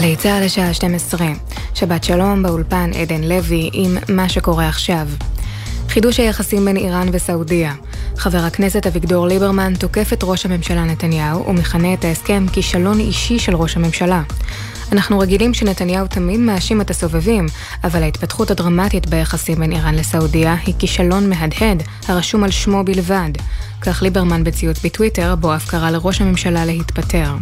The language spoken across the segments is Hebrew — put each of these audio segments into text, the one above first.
גלי צה"ל לשעה 12. שבת שלום באולפן עדן לוי עם מה שקורה עכשיו. חידוש היחסים בין איראן וסעודיה. חבר הכנסת אביגדור ליברמן תוקף את ראש הממשלה נתניהו ומכנה את ההסכם כישלון אישי של ראש הממשלה. אנחנו רגילים שנתניהו תמיד מאשים את הסובבים, אבל ההתפתחות הדרמטית ביחסים בין איראן לסעודיה היא כישלון מהדהד, הרשום על שמו בלבד. כך ליברמן בציוץ בטוויטר, בו אף קרא לראש הממשלה להתפטר.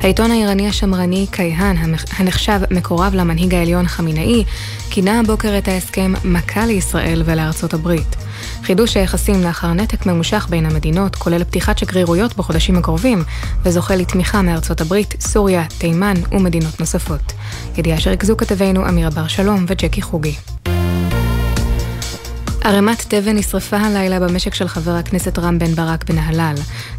העיתון האיראני השמרני קייהן, הנחשב מקורב למנהיג העליון חמינאי, כינה הבוקר את ההסכם מכה לישראל ולארצות הברית. חידוש היחסים לאחר נתק ממושך בין המדינות כולל פתיחת שגרירויות בחודשים הקרובים, וזוכה לתמיכה מארצות הברית, סוריה, תימן ומדינות נוספות. ידיעה שריכזו כתבינו אמירה בר שלום וג'קי חוגי. ערימת תבן נשרפה הלילה במשק של חבר הכנסת רם בן ברק בנהלל.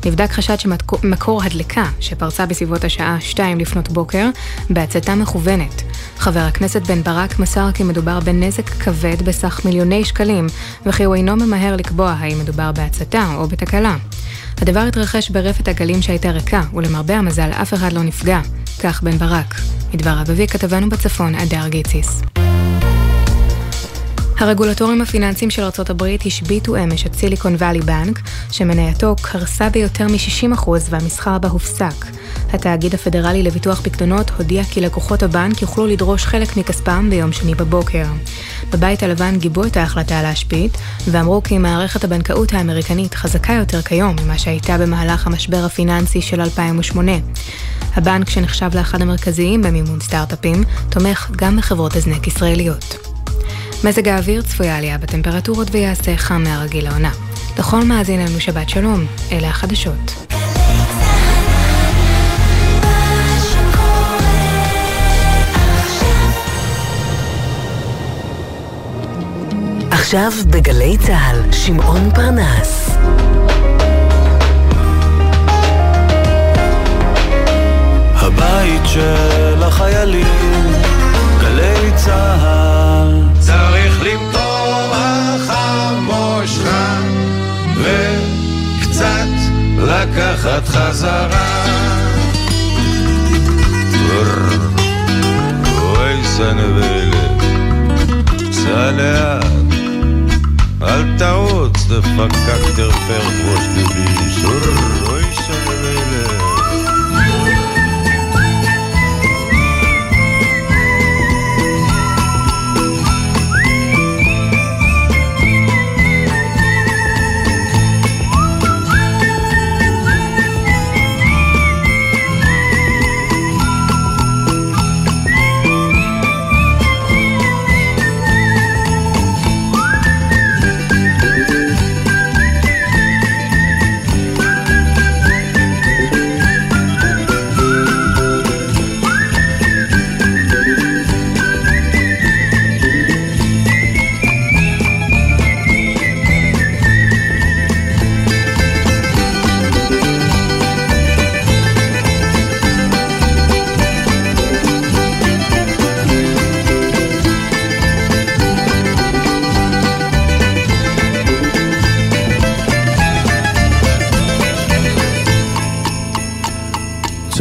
נבדק חשד שמקור הדלקה, שפרצה בסביבות השעה 2 לפנות בוקר, בהצתה מכוונת. חבר הכנסת בן ברק מסר כי מדובר בנזק כבד בסך מיליוני שקלים, וכי הוא אינו ממהר לקבוע האם מדובר בהצתה או בתקלה. הדבר התרחש ברפת הגלים שהייתה ריקה, ולמרבה המזל אף אחד לא נפגע. כך בן ברק. מדבר אביבי כתבנו בצפון, אדר גיציס. הרגולטורים הפיננסיים של ארצות הברית השביתו אמש את סיליקון וואלי בנק, שמנייתו קרסה ביותר מ-60% והמסחר בה הופסק. התאגיד הפדרלי לביטוח פקדונות הודיע כי לקוחות הבנק יוכלו לדרוש חלק מכספם ביום שני בבוקר. בבית הלבן גיבו את ההחלטה להשבית, ואמרו כי מערכת הבנקאות האמריקנית חזקה יותר כיום ממה שהייתה במהלך המשבר הפיננסי של 2008. הבנק, שנחשב לאחד המרכזיים במימון סטארט-אפים, תומך גם בחברות הזנק ישראליות. מזג האוויר צפויה עלייה בטמפרטורות ויעשה חם מהרגיל לעונה. לכל מאזין לנו שבת שלום, אלה החדשות. עכשיו בגלי צה"ל, שמעון פרנס. הבית של החיילים, גלי צה"ל. צריך למתוח המושכה וקצת לקחת חזרה. אוי סנבלת, סע לאט אל תעוץ, דפקק תרפר ראש דביש, אוי סנבלת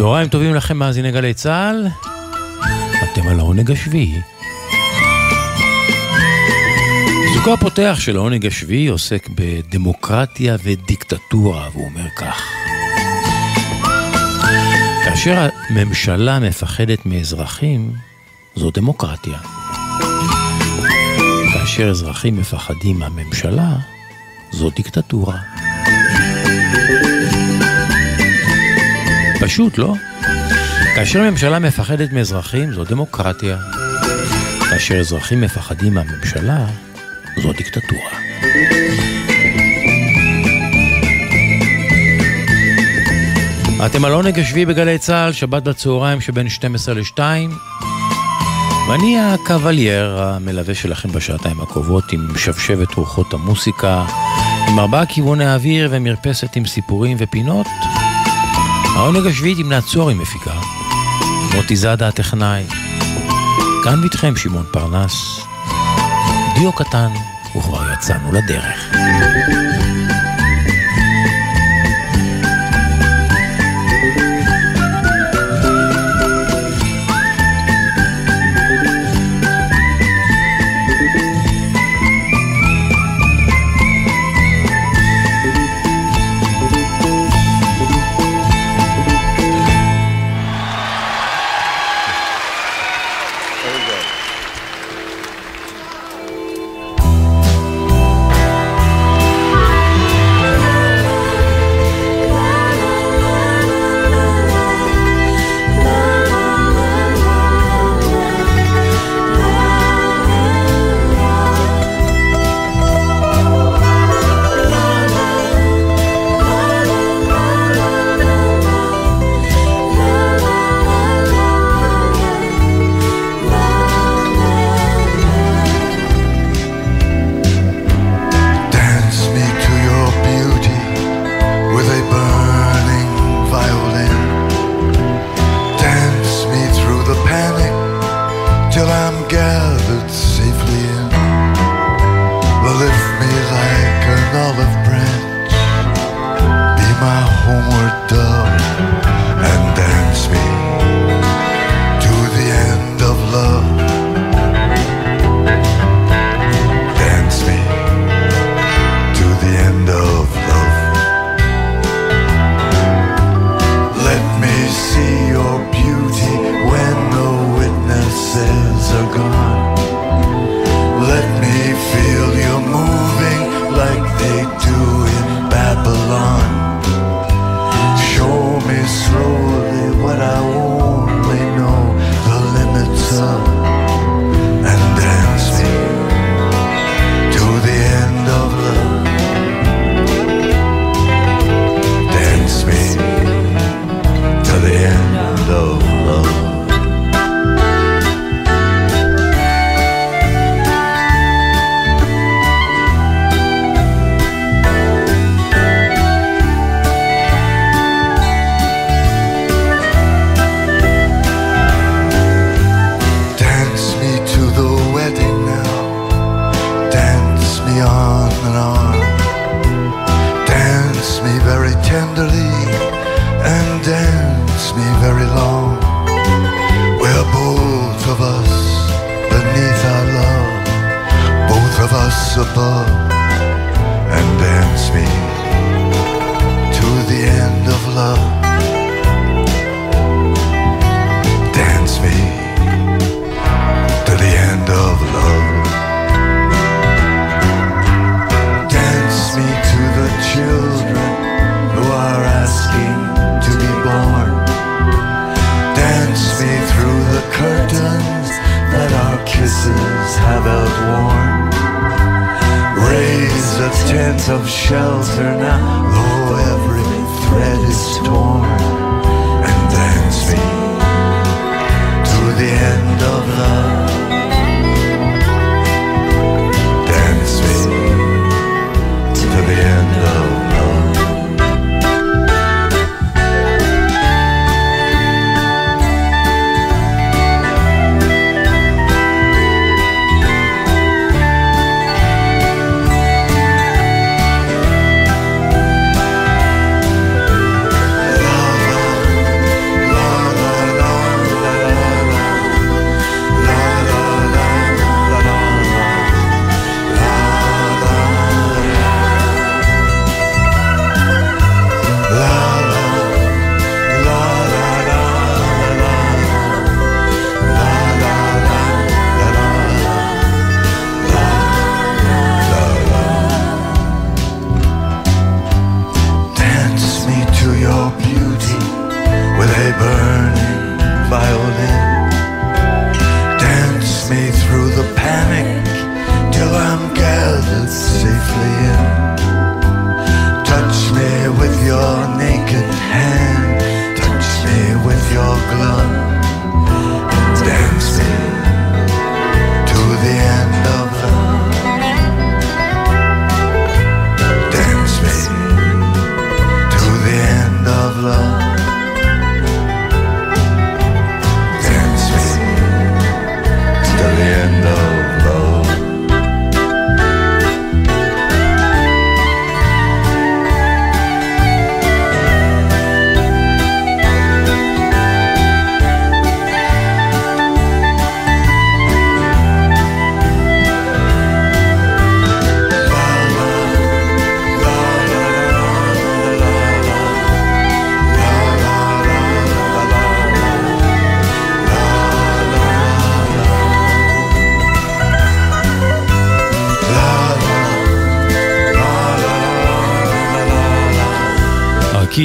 צהריים טובים לכם מאזיני גלי צה"ל, אתם על העונג השביעי. עיסוקו הפותח של העונג השביעי עוסק בדמוקרטיה ודיקטטורה, והוא אומר כך: כאשר הממשלה מפחדת מאזרחים, זו דמוקרטיה. כאשר אזרחים מפחדים מהממשלה, זו דיקטטורה. פשוט, לא? כאשר ממשלה מפחדת מאזרחים, זו דמוקרטיה. כאשר אזרחים מפחדים מהממשלה, זו דיקטטורה. אתם על עונג השביעי בגלי צה"ל, שבת בצהריים שבין 12 ל-2, ואני הקוולייר המלווה שלכם בשעתיים הקרובות עם שבשבת רוחות המוסיקה, עם ארבעה כיווני אוויר ומרפסת עם סיפורים ופינות. העונג השביעי תמנה צורי מפיקה, מוטי זאדה הטכנאי. כאן ביתכם שמעון פרנס, דיו קטן, וכבר יצאנו לדרך.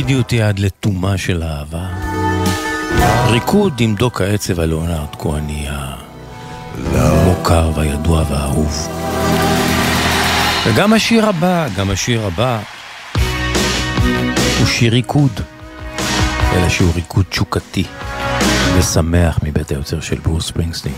הולידי אותי עד לטומאה של אהבה. ריקוד עם דוק העצב על ליאונרד כהני המוכר והידוע והאהוב. וגם השיר הבא, גם השיר הבא, הוא שיר ריקוד, אלא שהוא ריקוד תשוקתי ושמח מבית היוצר של ברוס ספרינגסטין.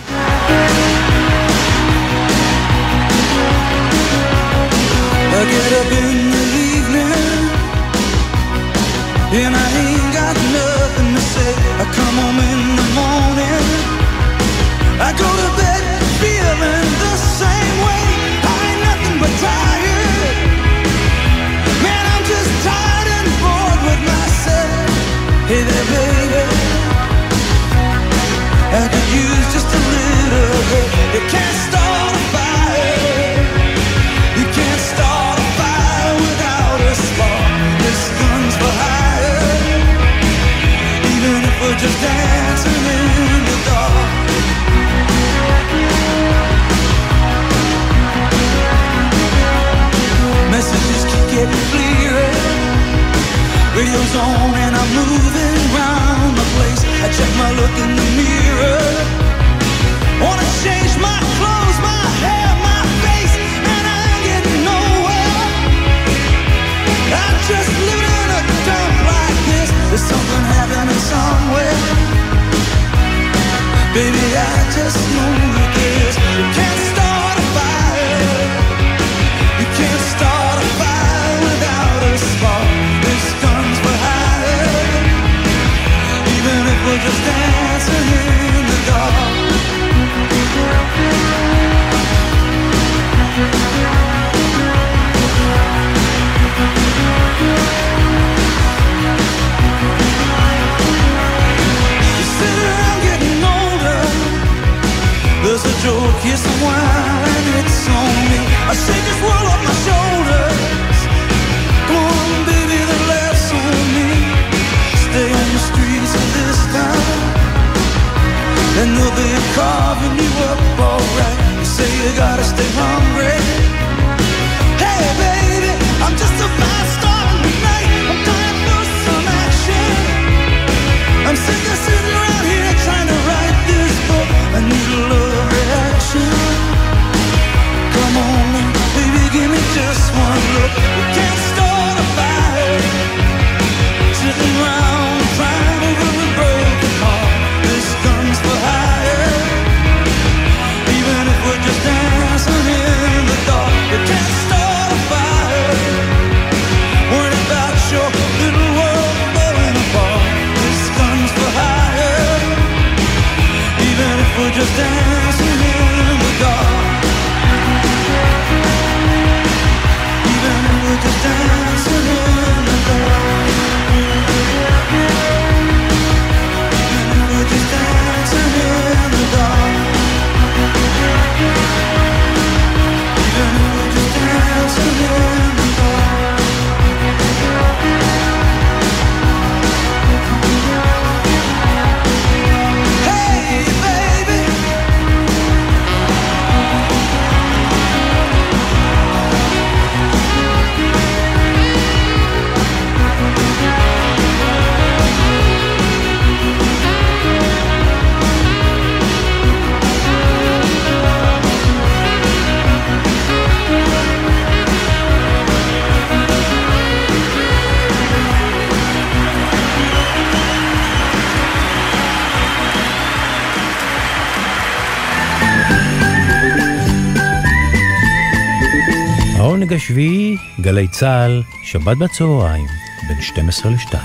גלי צה"ל, שבת בצהריים, בין 12 ל-2.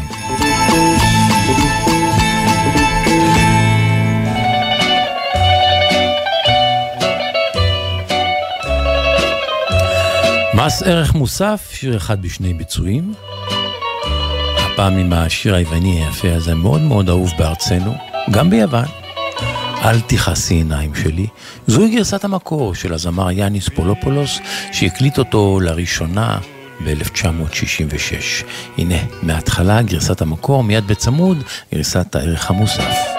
מס ערך מוסף, שיר אחד בשני ביצועים. הפעם עם השיר היווני היפה הזה, מאוד מאוד אהוב בארצנו, גם ביוון. אל תכעסי עיניים שלי, זוהי גרסת המקור של הזמר יאניס פולופולוס, שהקליט אותו לראשונה ב-1966. הנה, מההתחלה גרסת המקור, מיד בצמוד, גרסת הערך המוסף.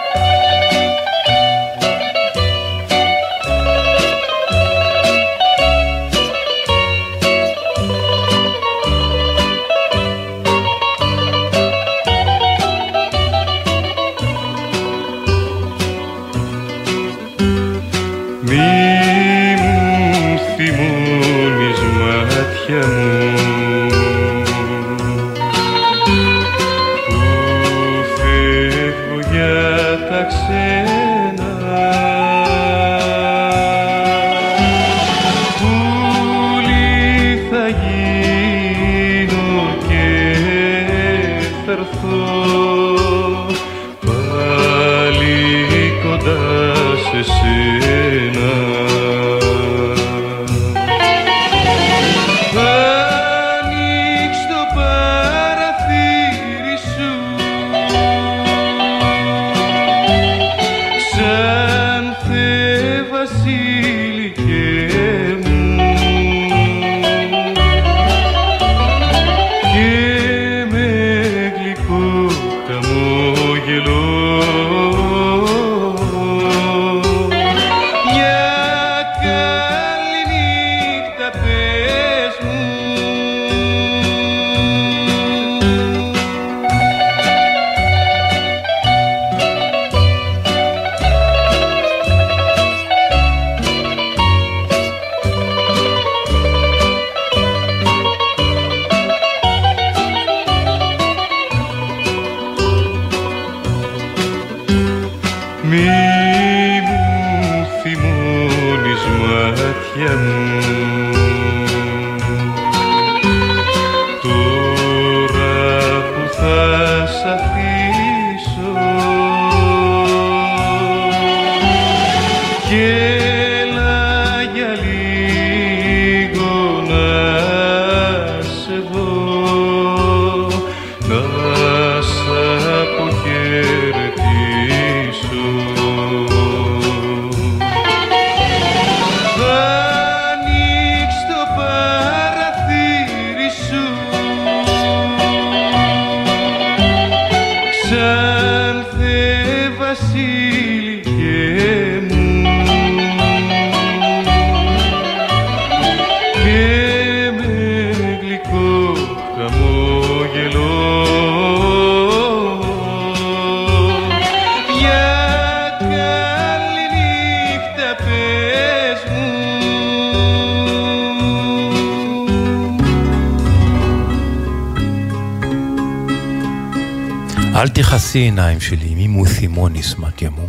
עיניים שלי, μη μου θυμώνεις μάτια μου.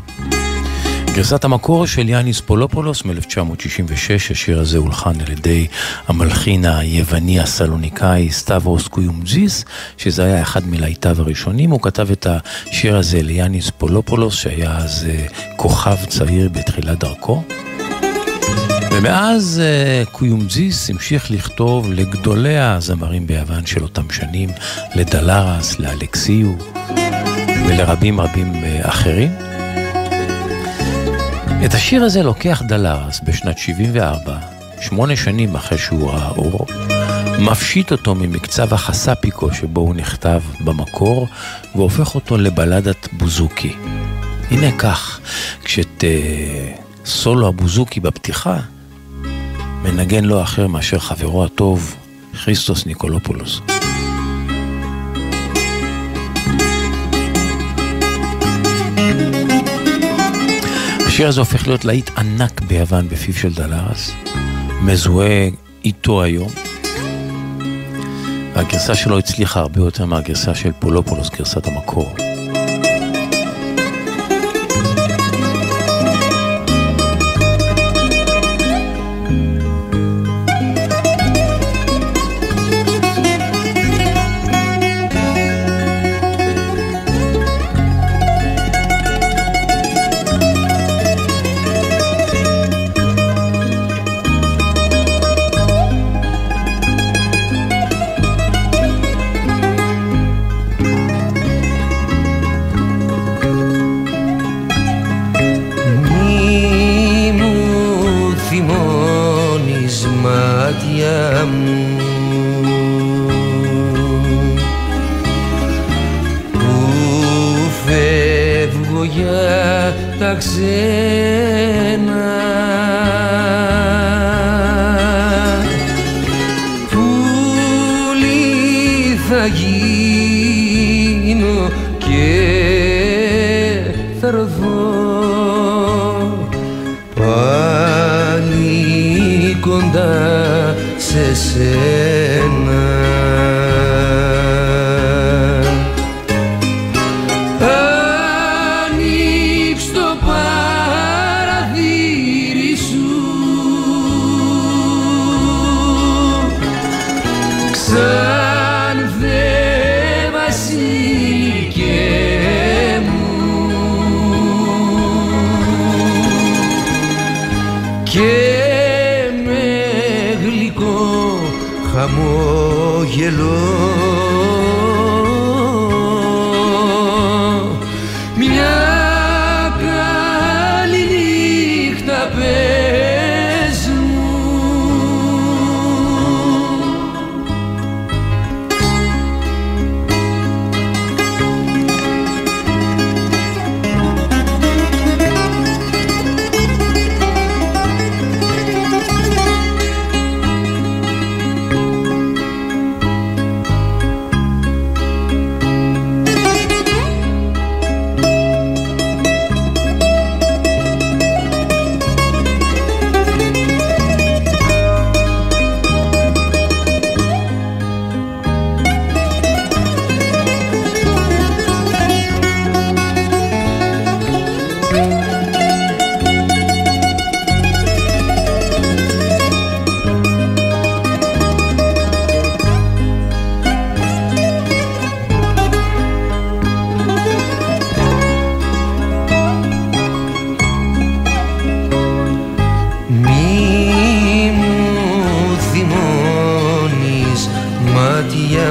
גרסת המקור של יאניס פולופולוס מ-1966, השיר הזה הולחן על ידי המלחין היווני הסלוניקאי סטאברוס קויומג'יס, שזה היה אחד מלהיטיו הראשונים, הוא כתב את השיר הזה ליאניס פולופולוס, שהיה אז אה, כוכב צעיר בתחילת דרכו. ומאז אה, קויומג'יס המשיך לכתוב לגדולי הזמרים ביוון של אותם שנים, לדלרס, לאלכסיו ולרבים רבים אה, אחרים. את השיר הזה לוקח דלרס בשנת 74, שמונה שנים אחרי שהוא ראה אור, מפשיט אותו ממקצב החספיקו שבו הוא נכתב במקור, והופך אותו לבלדת בוזוקי. הנה כך, כשאת uh, סולו הבוזוקי בפתיחה, מנגן לא אחר מאשר חברו הטוב, כריסטוס ניקולופולוס. השיר הזה הופך להיות להיט ענק ביוון בפיו של דלרס, מזוהה איתו היום. והגרסה שלו הצליחה הרבה יותר מהגרסה של פולופולוס, גרסת המקור.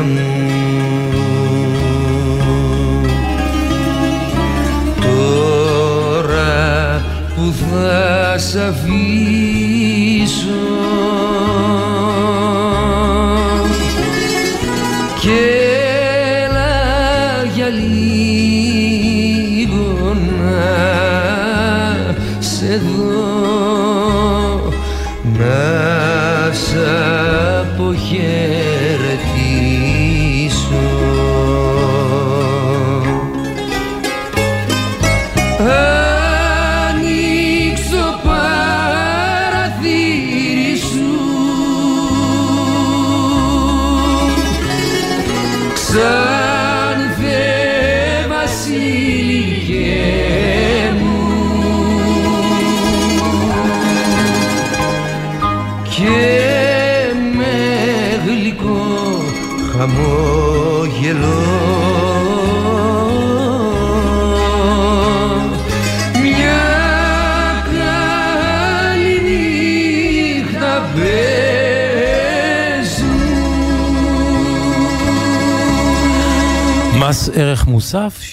μου Τώρα που θα σ' αφήσω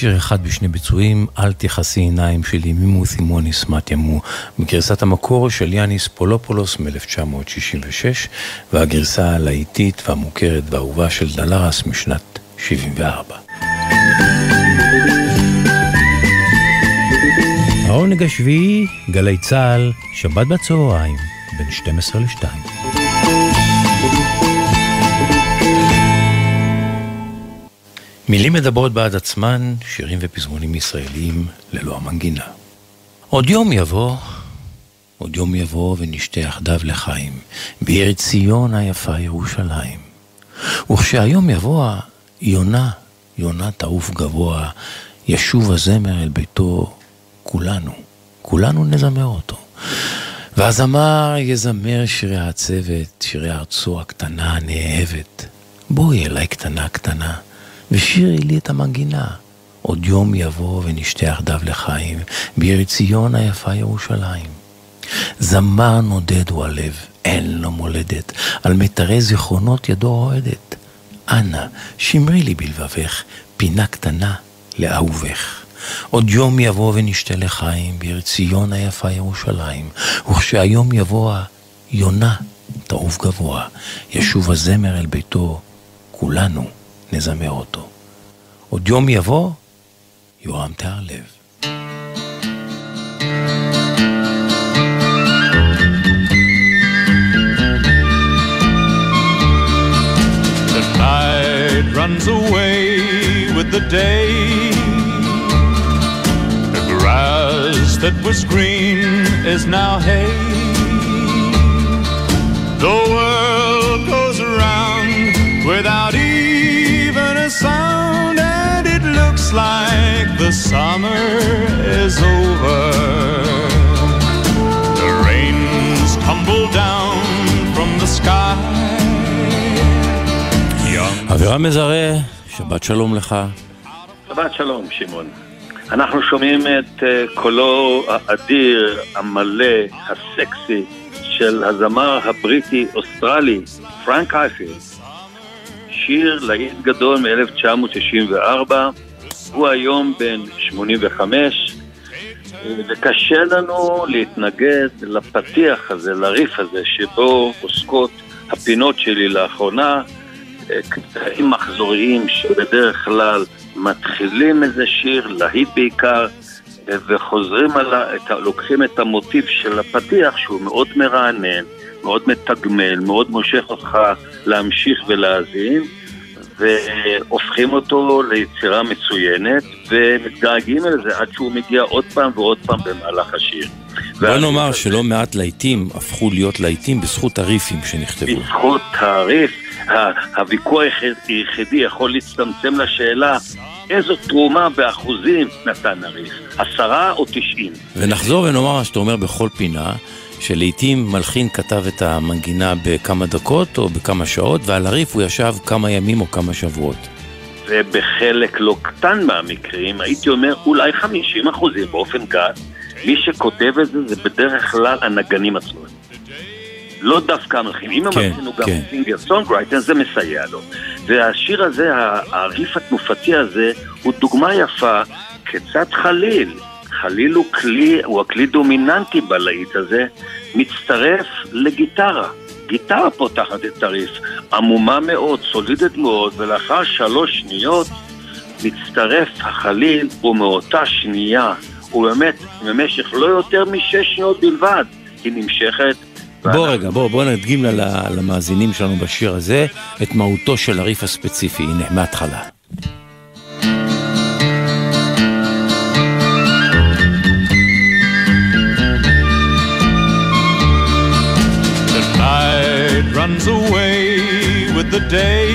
שיר אחד בשני ביצועים, אל תכעסי עיניים שלי, μη μου θυμώνεις μάτια μου, בגרסת המקור של יאניס פולופולוס מ-1966, והגרסה הלהיטית והמוכרת והאהובה של דלרס משנת 74. העונג השביעי, גלי צה"ל, שבת בצהריים, בין 12 ל-2. מילים מדברות בעד עצמן, שירים ופזמונים ישראליים ללא המנגינה. עוד יום יבוא, עוד יום יבוא ונשתה יחדיו לחיים, בעיר ציון היפה ירושלים. וכשהיום יבוא, יונה, יונה תעוף גבוה, ישוב הזמר אל ביתו, כולנו, כולנו נזמר אותו. והזמר יזמר שירי הצוות, שירי ארצו הקטנה הנאהבת. בואי אליי קטנה קטנה. ושירי לי את המנגינה. עוד יום יבוא ונשתה יחדיו לחיים, בעיר ציון היפה ירושלים. זמר נודד הוא הלב, אין לו מולדת, על מיתרי זיכרונות ידו רועדת. אנא, שמרי לי בלבבך, פינה קטנה לאהובך. עוד יום יבוא ונשתה לחיים, בעיר ציון היפה ירושלים, וכשהיום יבוא יונה תעוף גבוה, ישוב הזמר אל ביתו, כולנו נזמר אותו. עוד יום יבוא, יורם תהרלב. The night runs away with the day. The grass that was green is now hay. The world goes around without even Looks like the summer is over. The rains tumble down from the sky. אבירם מזרה, שבת שלום לך. שבת שלום, שמעון. אנחנו שומעים את אה, קולו האדיר, המלא, הסקסי, של הזמר הבריטי-אוסטרלי, פרנק אייפיל. שיר להיט גדול מ-1964, הוא היום בן 85, אה, וקשה לנו להתנגד לפתיח הזה, לריף הזה, שבו עוסקות הפינות שלי לאחרונה, אה, קטעים מחזוריים שבדרך כלל מתחילים איזה שיר, להיט בעיקר, וחוזרים על ה... את ה... לוקחים את המוטיב של הפתיח שהוא מאוד מרענן, מאוד מתגמל, מאוד מושך אותך להמשיך ולהאזין, והופכים אותו ליצירה מצוינת, ומתגעגעים אל זה עד שהוא מגיע עוד פעם ועוד פעם במהלך השיר. בוא נאמר הזה- שלא מעט להיטים הפכו להיות להיטים בזכות הריפים שנכתבו. בזכות תעריף, ה- הוויכוח היחיד- היחידי יכול להצטמצם לשאלה איזו תרומה באחוזים נתן הריף, עשרה או תשעים. ונחזור ונאמר מה שאתה אומר בכל פינה, שלעיתים מלחין כתב את המנגינה בכמה דקות או בכמה שעות, ועל הריף הוא ישב כמה ימים או כמה שבועות. ובחלק לא קטן מהמקרים, הייתי אומר אולי 50 אחוזים באופן גס, מי שכותב את זה זה בדרך כלל הנגנים עצמם. לא דווקא המלחין, אם כן, המלחין הוא גם כן. singer songwriter זה מסייע לו. והשיר הזה, הריף התנופתי הזה, הוא דוגמה יפה כיצד חליל, חליל הוא כלי, הוא הכלי דומיננטי בלהיט הזה, מצטרף לגיטרה. גיטרה פותחת את הריף, עמומה מאוד, סולידית מאוד, ולאחר שלוש שניות מצטרף החליל, ומאותה שנייה, ובאמת, במשך לא יותר משש שניות בלבד, היא נמשכת. בוא רגע, בוא, בוא נדגים למאזינים שלנו בשיר הזה את מהותו של הריף הספציפי, הנה, מההתחלה. Runs away with the day.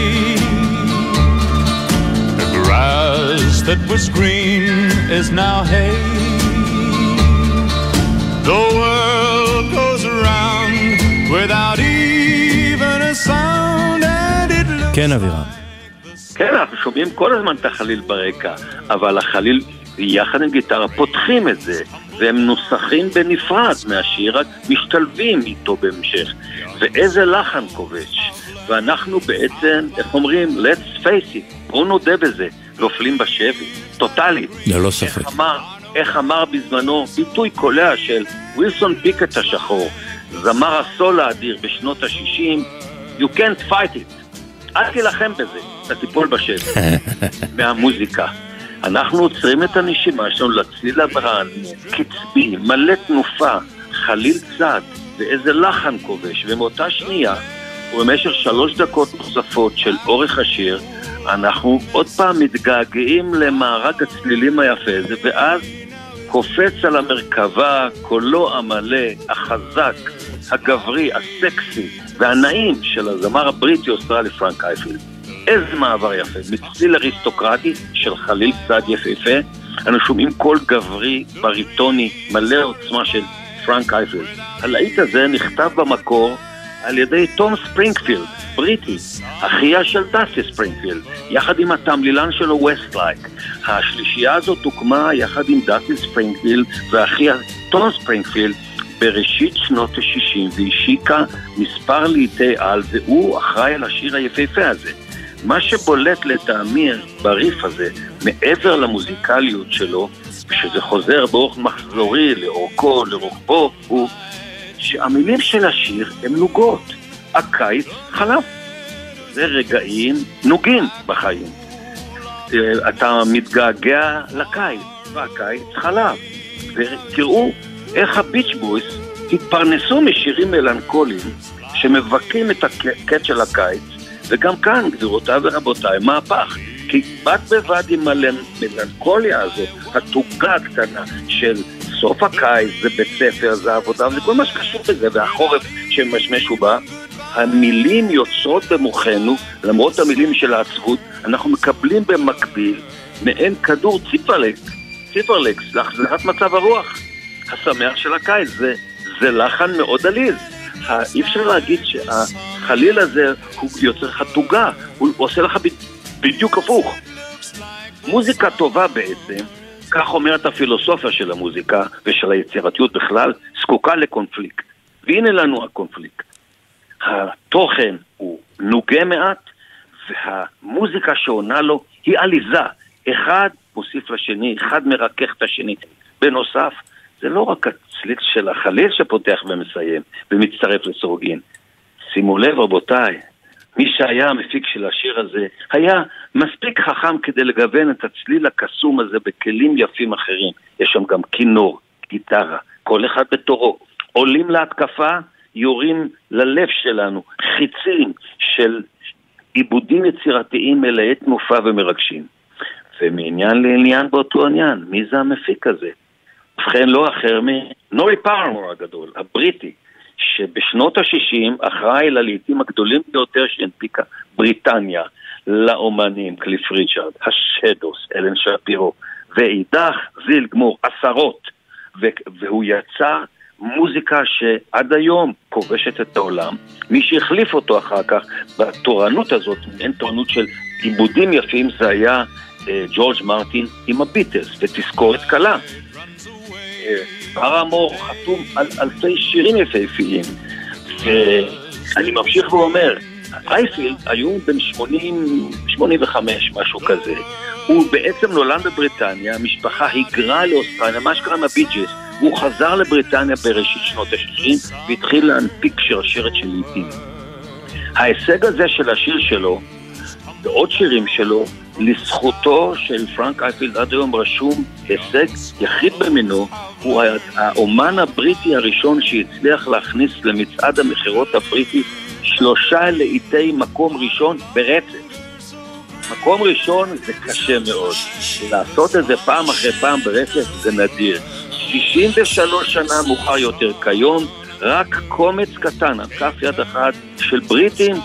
The grass that was green is now hay. The world goes around without even a sound, and it looks כן, אבירם. כן, אנחנו שומעים כל הזמן את החליל ברקע, אבל החליל יחד עם גיטרה פותחים את זה, והם נוסחים בנפרד מהשיר, רק משתלבים איתו בהמשך. ואיזה לחן כובש. ואנחנו בעצם, איך אומרים, let's face it, בואו נודה בזה, נופלים בשבי, טוטאלית. ללא ספק. איך אמר, איך אמר בזמנו, ביטוי קולע של ווילסון פיקט השחור, זמר הסול האדיר בשנות ה-60, you can't fight it. אל תילחם בזה, אתה תיפול בשבי, מהמוזיקה. אנחנו עוצרים את הנשימה שלנו לצליל הברן, קצבי, מלא תנופה, חליל צד, ואיזה לחן כובש, ומאותה שנייה, ובמשך שלוש דקות נוספות של אורך השיר, אנחנו עוד פעם מתגעגעים למארג הצלילים היפה הזה, ואז קופץ על המרכבה קולו המלא, החזק, הגברי, הסקסי והנעים של הזמר הבריטי-אוסטרלי פרנק אייפילד. איזה מעבר יפה, מצליל אריסטוקרטי של חליל צד יפהפה, אנו שומעים קול גברי, בריטוני, מלא עוצמה של פרנק אייפילד. הלהיט הזה נכתב במקור על ידי תום ספרינגפילד, בריטי, אחיה של דאסטי ספרינגפילד, יחד עם התמלילן קלייב ווסטלייק. השלישייה הזאת הוקמה יחד עם דאסטי ספרינגפילד ואחיה תום ספרינגפילד בראשית שנות ה-60 והשיקה מספר להיטי-על והוא אחראי על השיר היפהפה הזה. מה שבולט לטעמי בריף הזה, מעבר למוזיקליות שלו, ושזה חוזר באופן מחזורי לאורכו, לרוחבו, הוא שהמילים של השיר הן נוגות. הקיץ חלף. זה רגעים נוגים בחיים. אה, אתה מתגעגע לקיץ, והקיץ חלף. ותראו איך הביץ' בויס התפרנסו משירים מלנכוליים שמבכים את הקט של הקיץ, וגם כאן, גבירותיי ורבותיי, מהפך. כי בד בבד עם המלנכוליה הזאת, התוגה הקטנה של סוף הקיץ, זה בית ספר, זה עבודה, זה כל מה שקשור בזה, והחורף שמשמש ובא, המילים יוצרות במוחנו, למרות המילים של העצבות, אנחנו מקבלים במקביל מעין כדור ציפרלקס, ציפרלקס, להחזרת מצב הרוח השמח של הקיץ. זה, זה לחן מאוד עליז. אי אפשר להגיד שהחליל הזה הוא יוצר לך תוגה, הוא עושה לך בדיוק הפוך. מוזיקה טובה בעצם, כך אומרת הפילוסופיה של המוזיקה ושל היצירתיות בכלל, זקוקה לקונפליקט. והנה לנו הקונפליקט. התוכן הוא נוגה מעט, והמוזיקה שעונה לו היא עליזה. אחד מוסיף לשני, אחד מרכך את השני. בנוסף, זה לא רק הצליל של החליל שפותח ומסיים ומצטרף לסורגין. שימו לב רבותיי, מי שהיה המפיק של השיר הזה היה מספיק חכם כדי לגוון את הצליל הקסום הזה בכלים יפים אחרים. יש שם גם כינור, גיטרה, כל אחד בתורו. עולים להתקפה, יורים ללב שלנו, חיצים של עיבודים יצירתיים מלאי תנופה ומרגשים. ומעניין לעניין באותו עניין, מי זה המפיק הזה? ובכן לא אחר מנורי פארמור הגדול, הבריטי, שבשנות ה-60 אחראי ללעיתים הגדולים ביותר שהנפיקה בריטניה לאומנים, קליף ריצ'רד, השדוס, אלן שפירו, ואידך זיל גמור, עשרות, והוא יצר מוזיקה שעד היום כובשת את העולם. מי שהחליף אותו אחר כך בתורנות הזאת, אין תורנות של עיבודים יפים, זה היה אה, ג'ורג' מרטין עם הביטלס, ותזכורת קלה. פרמור חתום על אלפי שירים יפהפיים. ואני ממשיך ואומר, אייפילד היום בן 80, 85, משהו כזה. הוא בעצם נולד בבריטניה, המשפחה היגרה לאוסטרליה, מה שקרה עם הבי ג'יז. הוא חזר לבריטניה בראשית שנות ה-60 והתחיל להנפיק שרשרת של לעיתים. ההישג הזה של השיר שלו, ועוד שירים שלו, לזכותו של פרנק אייפילד עד היום רשום הישג יחיד במינו, הוא האומן הבריטי הראשון שהצליח להכניס למצעד המכירות הבריטי שלושה לעיתי מקום ראשון ברצף. מקום ראשון זה קשה מאוד, לעשות את זה פעם אחרי פעם ברצף זה נדיר. 63 שנה מאוחר יותר כיום, רק קומץ קטן על כף יד אחת של בריטים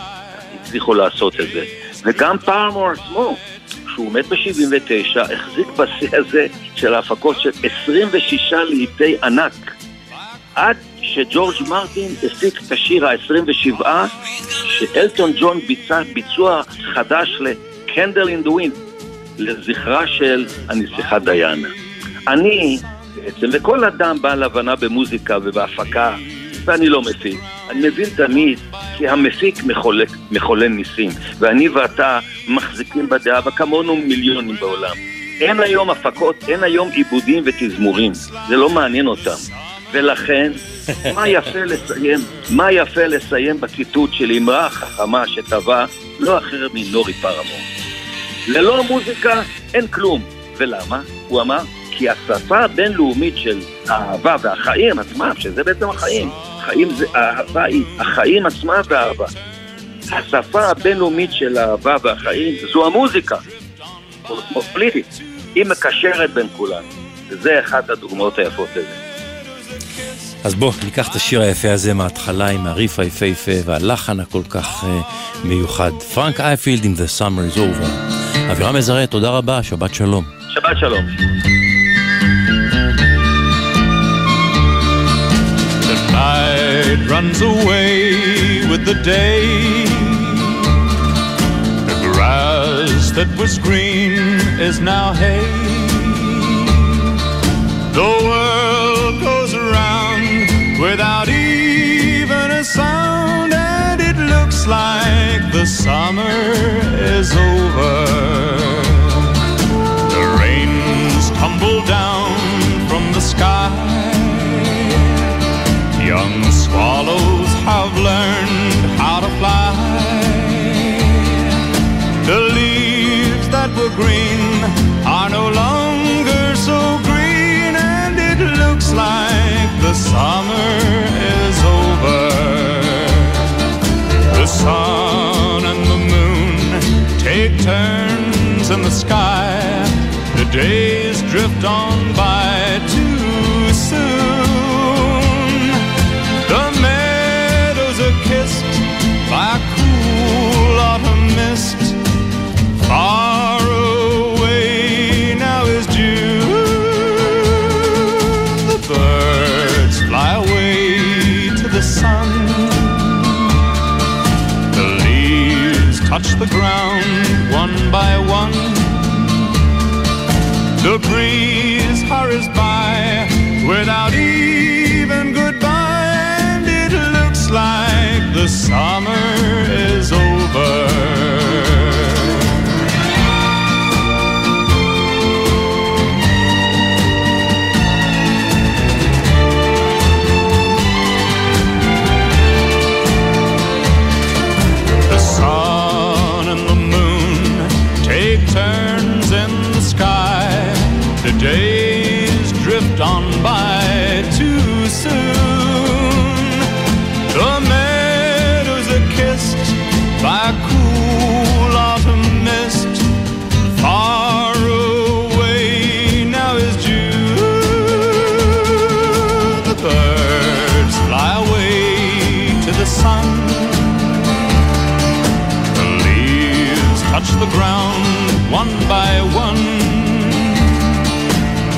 הצליחו לעשות את זה. וגם פארמור עצמו, כשהוא מת ב-79, החזיק בשיא הזה של ההפקות של 26 לעיתי ענק. עד שג'ורג' מרטין הפיק את השיר ה-27, שאלטון ג'ון ביצע ביצוע חדש Candle in the Wind, לזכרה של הנסיכה דיאנה. אני, בעצם, וכל אדם בעל הבנה במוזיקה ובהפקה, ואני לא מפיק, אני מבין תמיד כי המפיק מחולק, מחולל ניסים, ואני ואתה מחזיקים בדעה, וכמונו מיליונים בעולם. אין היום הפקות, אין היום עיבודים ותזמורים, זה לא מעניין אותם. ולכן, מה יפה לסיים, מה יפה לסיים בציטוט של אמרה חכמה שטבע לא אחרת מנורי פרמור. ללא מוזיקה אין כלום. ולמה? הוא אמר, כי השפה הבינלאומית של האהבה והחיים עצמם, שזה בעצם החיים, חיים זה, אהבה היא, החיים עצמם והאהבה. השפה הבינלאומית של האהבה והחיים זו המוזיקה, פוליטית. היא מקשרת בין כולם, וזה אחת הדוגמאות היפות לזה. אז בוא, ניקח את השיר היפה הזה מההתחלה עם הריף היפהפה והלחן הכל כך uh, מיוחד. פרנק אייפילד עם The Summer is Over. אבירם מזרה, תודה רבה, שבת שלום. שבת שלום. Night runs away with the day. The grass that was green is now hay. The world goes around without even a sound, and it looks like the summer is over. The rains tumble down from the sky. Young swallows have learned how to fly. The leaves that were green are no longer so green, and it looks like the summer is over. The sun and the moon take turns in the sky. The days drift on by autumn mist. Far away now is June. The birds fly away to the sun. The leaves touch the ground one by one. The breeze hurries by without even goodbye, and it looks like the summer is over. The ground one by one.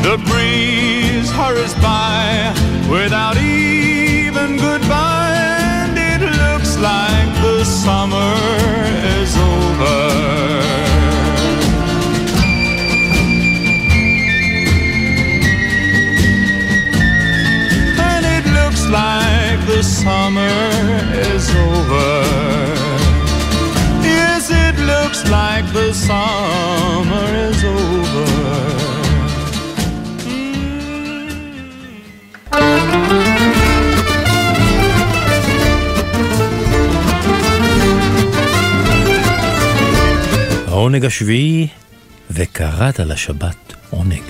The breeze hurries by without even goodbye, and it looks like the summer is over. And it looks like the summer is over. Looks like the summer is over. העונג השביעי, וקראת לשבת עונג.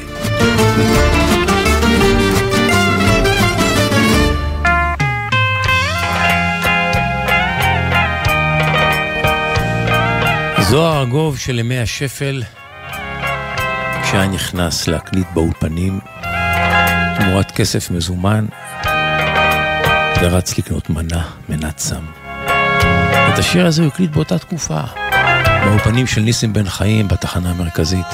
זוהר ארגוב של ימי השפל, כשהיה נכנס להקליט באולפנים, תמורת כסף מזומן, ורץ לקנות מנה, מנת סם. את השיר הזה הוא הקליט באותה תקופה, באולפנים של ניסים בן חיים בתחנה המרכזית.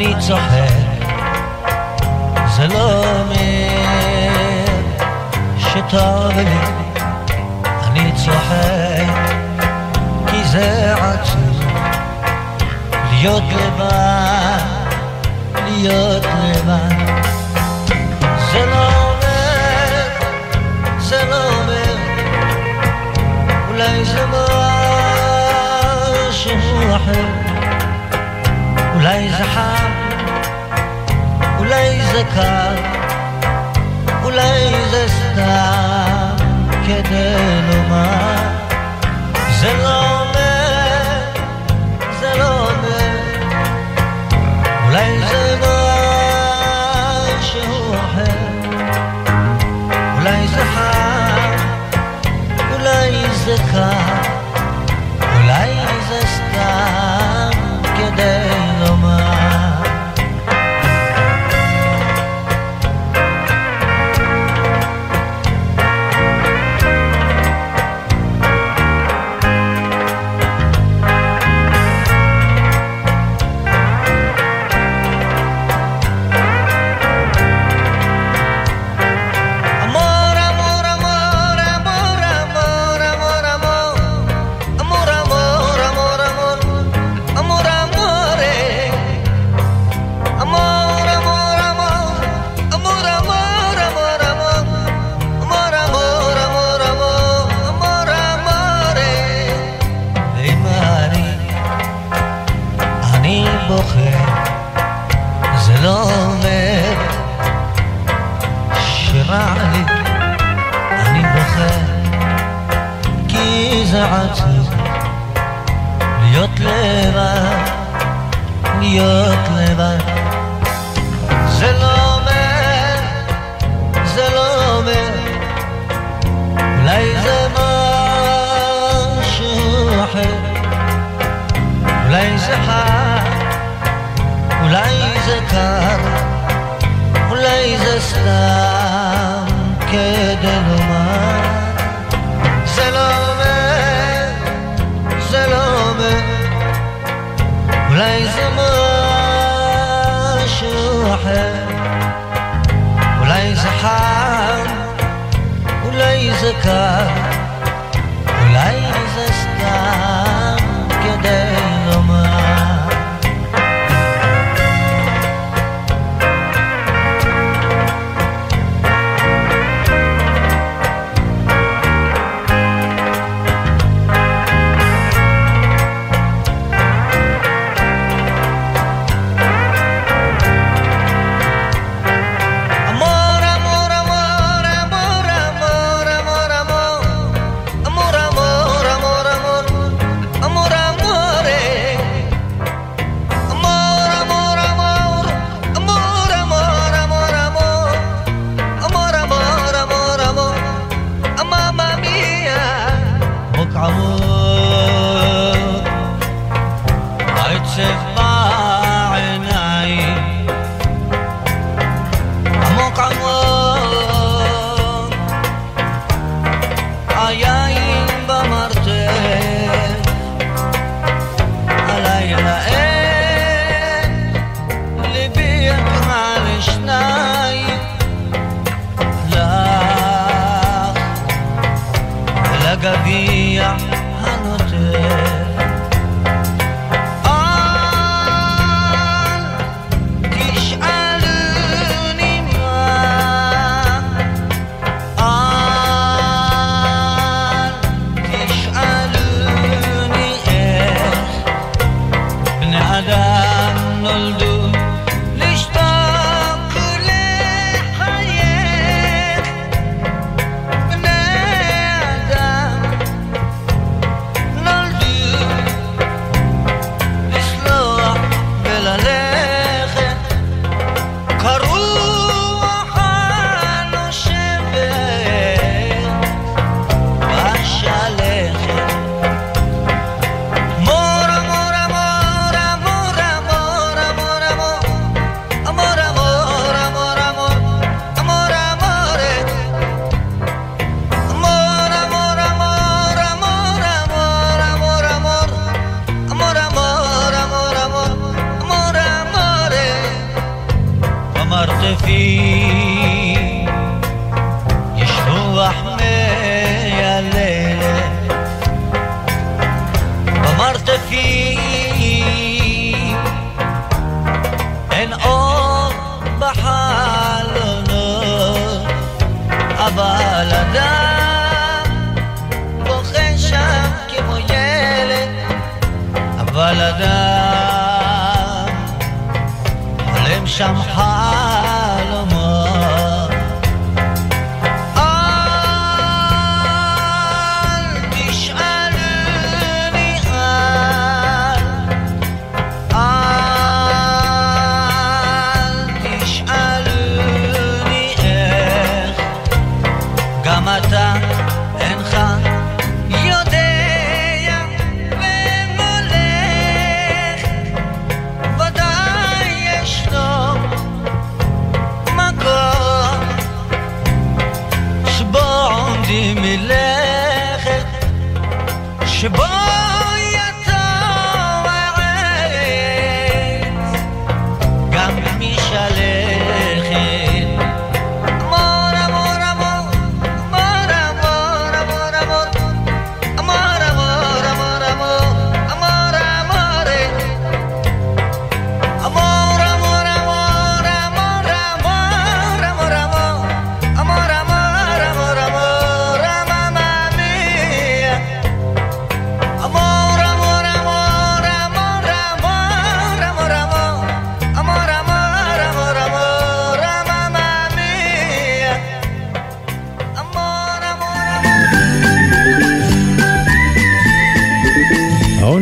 אני צוחק, זה לא אומר שטוב לי, אני צוחק, כי זה עצוב להיות לבד, להיות לבד. זה לא אומר, לא אולי זה משהו אחר. אולי זה חם, אולי זה קר, אולי זה סתם כדי לומר. זה לא אומר, זה לא אומר, אולי זה משהו אחר, אולי זה חם, אולי זה קר. car, light is a.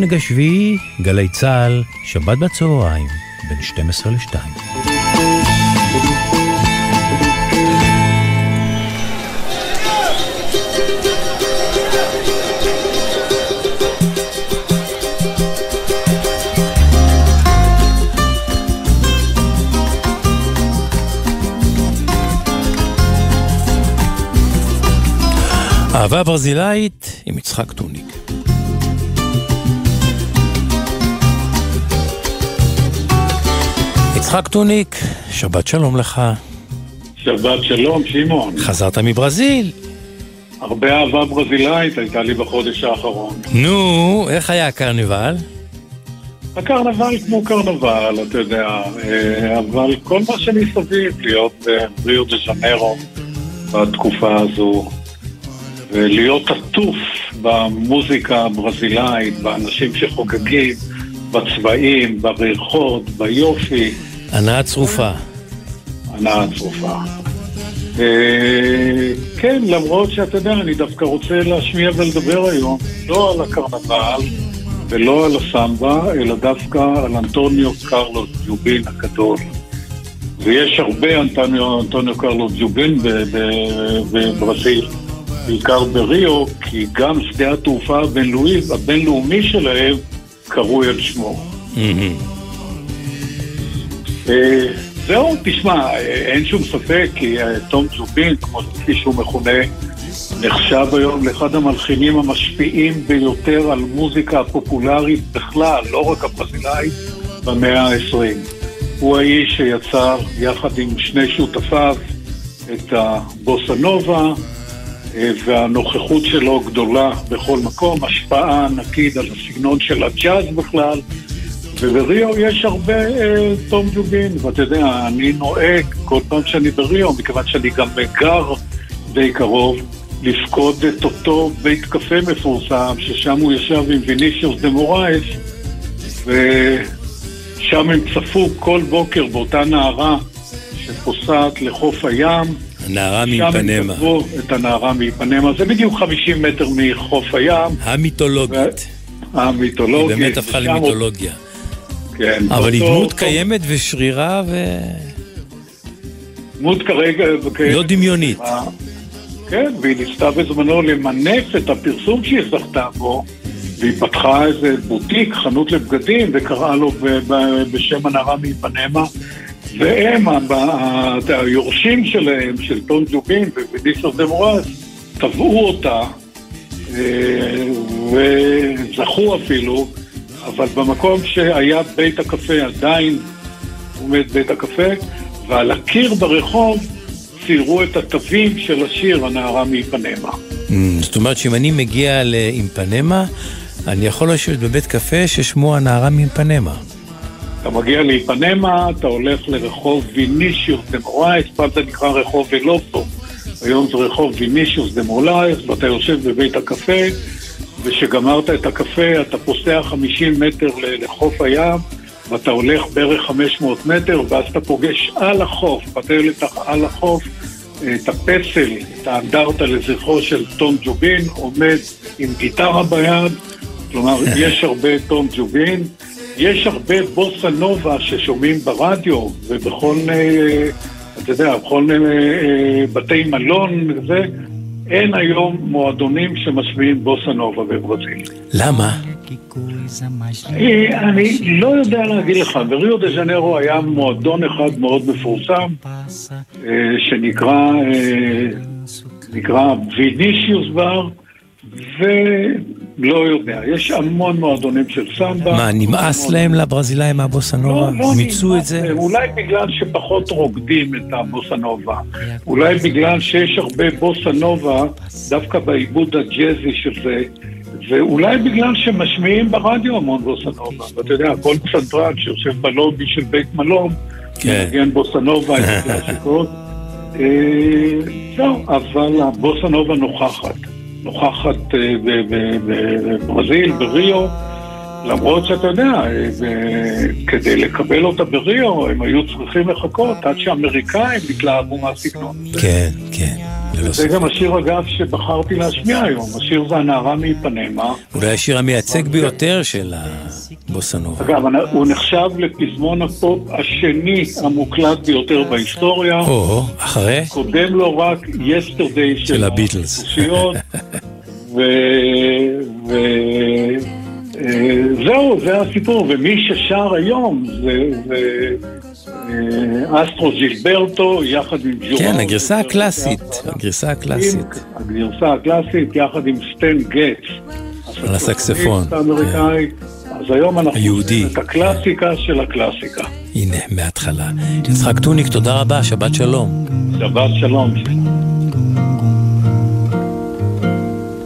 העונג השביעי, גלי צה"ל, שבת בצהריים, בין 12 ל-2. אהבה ברזילאית עם יצחק טוניק. יצחק טוניק, שבת שלום לך. שבת שלום, שמעון. חזרת מברזיל. הרבה אהבה ברזילאית הייתה לי בחודש האחרון. נו, איך היה הקרנבל? הקרנבל כמו קרנבל, אתה יודע, אה, אבל כל מה שמסביב, להיות בריו דה ז'נרו בתקופה הזו, ולהיות עטוף במוזיקה הברזילאית, באנשים שחוגגים, בצבעים, בריחות, ביופי. הנאה צרופה. הנאה צרופה. אה, כן, למרות שאתה יודע, אני דווקא רוצה להשמיע ולדבר היום לא על הקרנבל ולא על הסמבה, אלא דווקא על אנטוניו קרלוס ג'ובין הגדול. ויש הרבה אנטוניו, אנטוניו קרלוס ג'ובין בברזיל, בעיקר בריו, כי גם שדה התעופה הבינלאומי, שלהם קרוי על שמו. אה, זהו, תשמע, אה, אין שום ספק כי אה, תום ג'ובין, כמו כפי שהוא מכונה, נחשב היום לאחד המלחינים המשפיעים ביותר על מוזיקה הפופולרית בכלל, לא רק הברזילאית, במאה ה-20. הוא האיש שיצר יחד עם שני שותפיו את הבוסה נובה, אה, והנוכחות שלו גדולה בכל מקום, השפעה ענקית על הסגנון של הג'אז בכלל. ובריו יש הרבה אה, תום ג'ובין, ואתה יודע, אני נוהג כל פעם שאני בריו, מכיוון שאני גם גר די קרוב, לפקוד את אותו בית קפה מפורסם, ששם הוא ישב עם וינישיוס דה מורייס, ושם הם צפו כל בוקר באותה נערה שפוסעת לחוף הים. הנערה שם הם מאיפנמה. כתבו את הנערה מאיפנמה, זה בדיוק 50 מטר מחוף הים. המיתולוגית. היא המיתולוגית. באמת הפכה למיתולוגיה. כן. אבל היא דמות קיימת ושרירה ו... דמות כרגע... לא דמיונית. כן, והיא ניסתה בזמנו למנף את הפרסום שהיא זכתה בו, והיא פתחה איזה בוטיק, חנות לבגדים, וקראה לו בשם הנערה מאיפנמה, והם, היורשים שלהם, של טון ג'ובין ודיסר דה מורס, תבעו אותה, אה, וזכו אפילו, אבל במקום שהיה בית הקפה עדיין עומד בית הקפה, ועל הקיר ברחוב ציירו את התווים של השיר הנערה מאיפנמה. Mm, זאת אומרת שאם אני מגיע לאיפנמה, אני יכול לשבת בבית קפה ששמו הנערה מאיפנמה. אתה מגיע לאיפנמה, אתה הולך לרחוב וינישיוס דה מורייס, פעם זה נקרא רחוב ולופו, היום זה רחוב וינישיוס דה מורייס, ואתה יושב בבית הקפה, וכשגמרת את הקפה אתה פוסע 50 מטר לחוף הים, ואתה הולך בערך 500 מטר, ואז אתה פוגש על החוף, בטיילת על החוף, את הפסל, את האנדרטה לזכרו של תום ג'ובין, עומד עם גיטרה ביד, כלומר, יש הרבה תום ג'ובין, יש הרבה בוסה נובה ששומעים ברדיו ובכל, אה, אתה יודע, בכל אה, אה, בתי מלון וזה, אין היום מועדונים שמשמיעים בוסה נובה בברזיל. למה? אני לא יודע להגיד לך, בריו דה ז'נרו היה מועדון אחד מאוד מפורסם, אה, שנקרא אה, נקרא וינישיוס בר, ולא יודע, יש המון מועדונים של סמבה. מה, נמאס להם לברזילאים מהבוסנובה? לא, לא מיצו את זה? אולי בגלל שפחות רוקדים את הבוסנובה. אולי בגלל שיש הרבה בוסנובה דווקא בעיבוד הג'אזי של זה. ואולי בגלל שמשמיעים ברדיו המון בוסנובה. ואתה יודע, כל פסנתרן שיושב בלובי של בית מלון, כן. מנגן בוסנובה, את הקלאסיקות. אה, זהו, אבל הבוסנובה נוכחת. נוכחת אה, בברזיל, בריו. למרות שאתה יודע, אה, כדי לקבל אותה בריו, הם היו צריכים לחכות עד שהאמריקאים התלהבו מהסגנון. כן, כן, ללא זה. גם השיר, אגב, שבחרתי להשמיע היום. השיר זה הנערה מאיפנמה. אולי השיר המייצג ביותר של הבוסנובה. אגב, הוא נחשב לפזמון הפופ השני המוקלט ביותר בהיסטוריה. או, אחרי? קודם לו רק יסטרדי של הביטלס. הכוסיות. ו... ו... אה, זהו, זה הסיפור, ומי ששר היום זה, אסטרו ג'ילברטו יחד עם ג'ורן. כן, הגרסה הקלאסית, הגרסה הקלאסית. הגרסה הקלאסית יחד עם סטן גטס. על הסקספון. האמריקאי. אז היום אנחנו היהודי. את הקלאסיקה של הקלאסיקה. הנה, מההתחלה. יצחק טוניק, תודה רבה, שבת שלום. שבת שלום.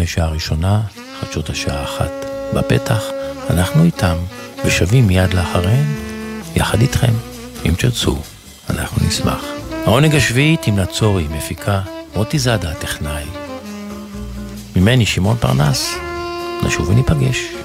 אה, שעה ראשונה, חדשות השעה אחת בפתח, אנחנו איתם, ושבים מיד לאחריהם, יחד איתכם, אם תרצו, אנחנו נשמח. העונג השביעי, תמנה צורי, מפיקה, מוטי זאדה, טכנאי. ממני, שמעון פרנס, נשוב וניפגש.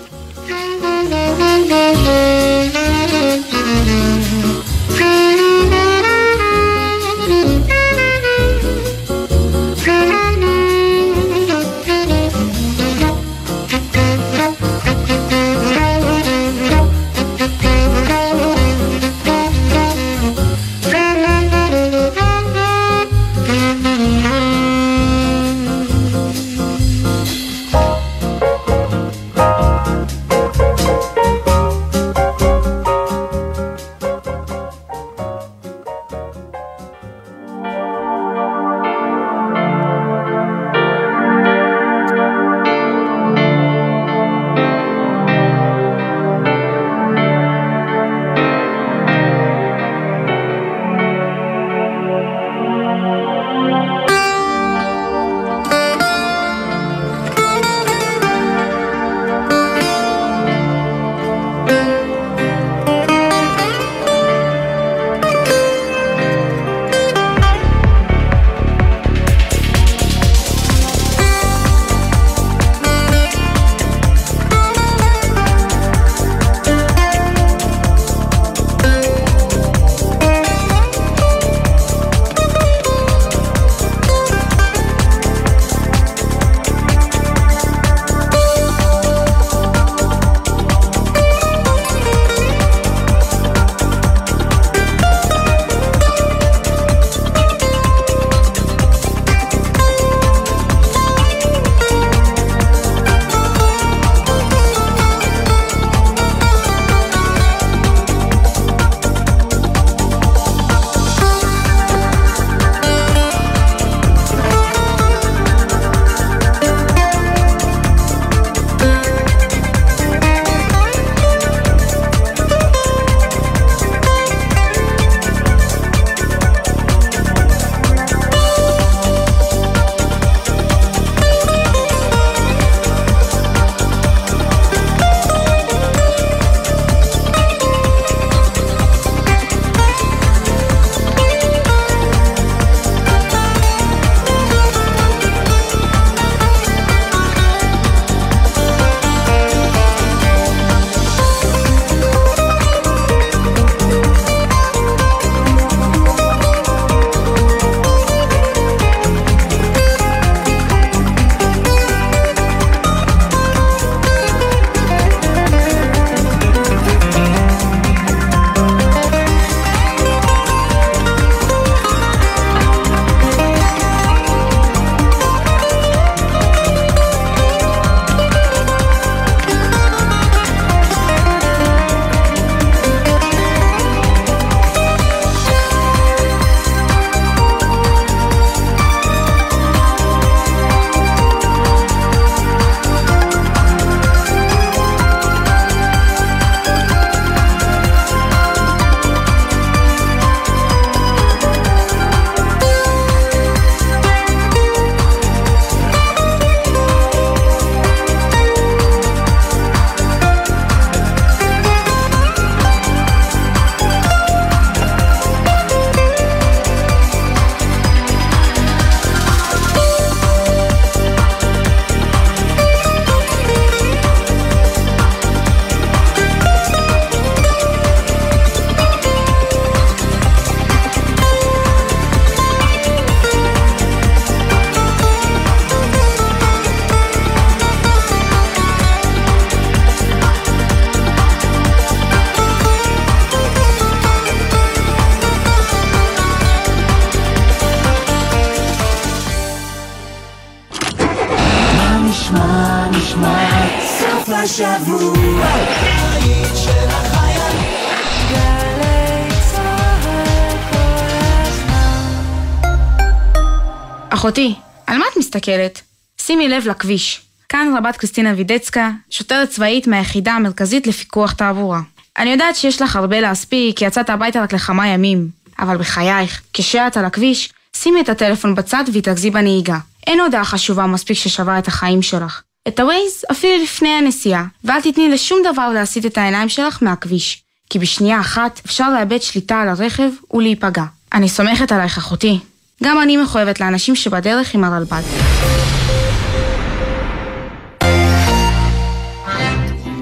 לכביש. כאן רבת קריסטינה וידצקה, שוטרת צבאית מהיחידה המרכזית לפיקוח תעבורה. אני יודעת שיש לך הרבה להספיק, כי יצאת הביתה רק לכמה ימים. אבל בחייך, כשאת על הכביש, שימי את הטלפון בצד והתרכזי בנהיגה. אין הודעה חשובה מספיק ששווה את החיים שלך. את הווייז אפילו לפני הנסיעה, ואל תתני לשום דבר להסיט את העיניים שלך מהכביש. כי בשנייה אחת אפשר לאבד שליטה על הרכב ולהיפגע. אני סומכת עלייך אחותי. גם אני מחויבת לאנשים שבדרך עם הרלב"ד.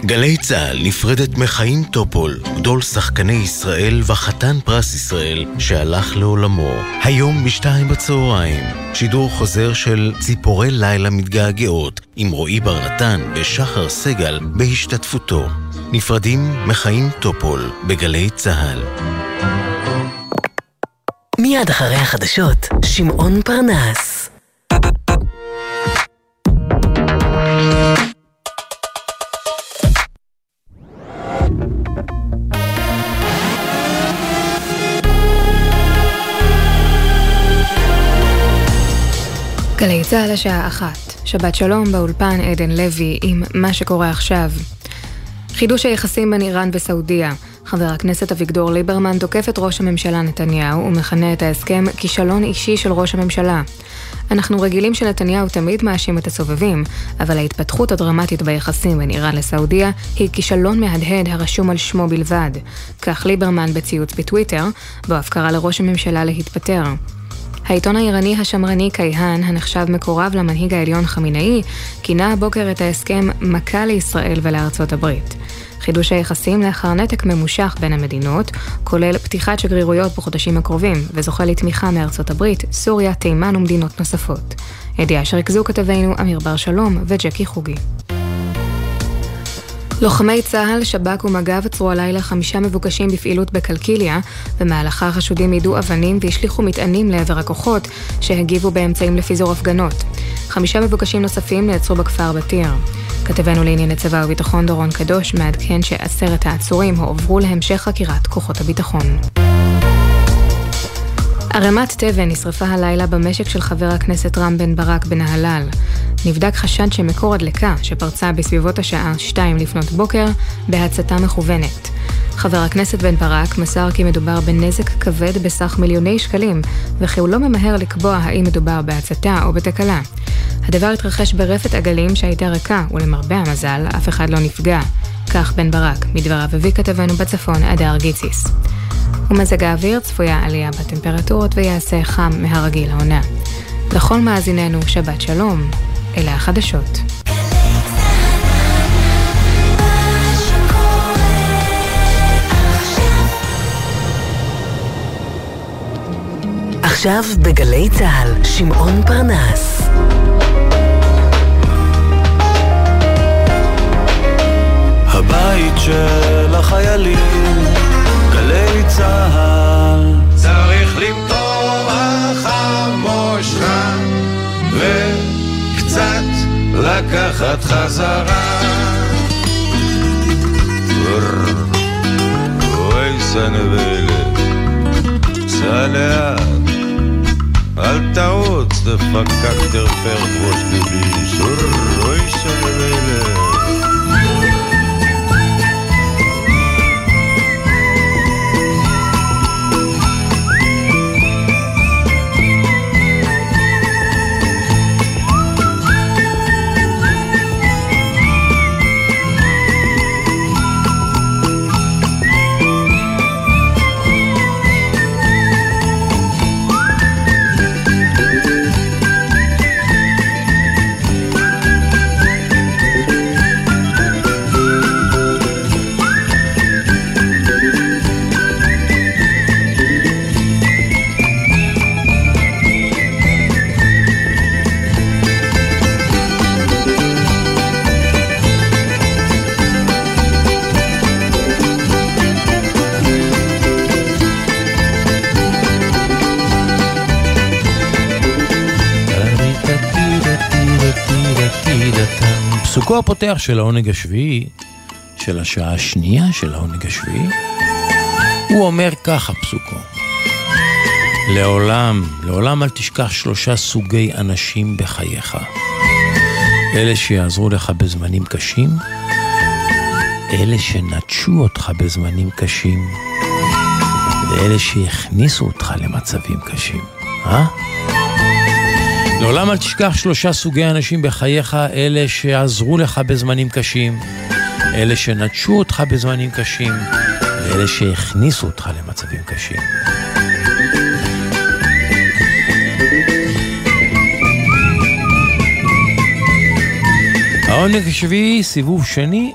גלי צה"ל נפרדת מחיים טופול, גדול שחקני ישראל וחתן פרס ישראל שהלך לעולמו. היום בשתיים בצהריים, שידור חוזר של ציפורי לילה מתגעגעות עם רועי בר נתן ושחר סגל בהשתתפותו. נפרדים מחיים טופול בגלי צה"ל. מיד אחרי החדשות, שמעון פרנס. גלי צה"ל השעה אחת, שבת שלום באולפן עדן לוי עם מה שקורה עכשיו. חידוש היחסים בין איראן וסעודיה. חבר הכנסת אביגדור ליברמן תוקף את ראש הממשלה נתניהו ומכנה את ההסכם כישלון אישי של ראש הממשלה. אנחנו רגילים שנתניהו תמיד מאשים את הסובבים, אבל ההתפתחות הדרמטית ביחסים בין איראן לסעודיה היא כישלון מהדהד הרשום על שמו בלבד. כך ליברמן בציוץ בטוויטר, בו אף קרא לראש הממשלה להתפטר. העיתון האיראני השמרני קייהן, הנחשב מקורב למנהיג העליון חמינאי, כינה הבוקר את ההסכם מכה לישראל ולארצות הברית. חידוש היחסים לאחר נתק ממושך בין המדינות, כולל פתיחת שגרירויות בחודשים הקרובים, וזוכה לתמיכה מארצות הברית, סוריה, תימן ומדינות נוספות. ידיעה שריכזו כתבינו אמיר בר שלום וג'קי חוגי. לוחמי צה"ל, שב"כ ומג"ב עצרו הלילה חמישה מבוקשים בפעילות בקלקיליה, במהלכה החשודים יידו אבנים והשליכו מטענים לעבר הכוחות, שהגיבו באמצעים לפיזור הפגנות. חמישה מבוקשים נוספים נעצרו בכפר בתיר. כתבנו לענייני צבא וביטחון דורון קדוש מעדכן שעשרת העצורים הועברו להמשך חקירת כוחות הביטחון. ערימת תבן נשרפה הלילה במשק של חבר הכנסת רם בן ברק בנהלל. נבדק חשד שמקור הדלקה שפרצה בסביבות השעה 2 לפנות בוקר בהצתה מכוונת. חבר הכנסת בן ברק מסר כי מדובר בנזק כבד בסך מיליוני שקלים, וכי הוא לא ממהר לקבוע האם מדובר בהצתה או בתקלה. הדבר התרחש ברפת עגלים שהייתה ריקה, ולמרבה המזל, אף אחד לא נפגע. כך בן ברק, מדבריו הביא כתבנו בצפון, אדר גיציס. ומזג האוויר צפויה עלייה בטמפרטורות ויעשה חם מהרגיל העונה. לכל מאזיננו, שבת שלום. אלה החדשות. עכשיו בגלי צה"ל, שמעון פרנס. הבית של החיילים, גלי צהל. צריך למטור החמושך וקצת לקחת חזרה. אוי סנבלת, סע לאט, אל תרוץ, דפקק תרפר ראש דביש. אוי סנבלת. פסוקו הפותח של העונג השביעי, של השעה השנייה של העונג השביעי, הוא אומר ככה פסוקו: לעולם, לעולם אל תשכח שלושה סוגי אנשים בחייך. אלה שיעזרו לך בזמנים קשים, אלה שנטשו אותך בזמנים קשים, ואלה שהכניסו אותך למצבים קשים, אה? לעולם אל תשכח שלושה סוגי אנשים בחייך, אלה שעזרו לך בזמנים קשים, אלה שנטשו אותך בזמנים קשים, ואלה שהכניסו אותך למצבים קשים. העונג השביעי, סיבוב שני,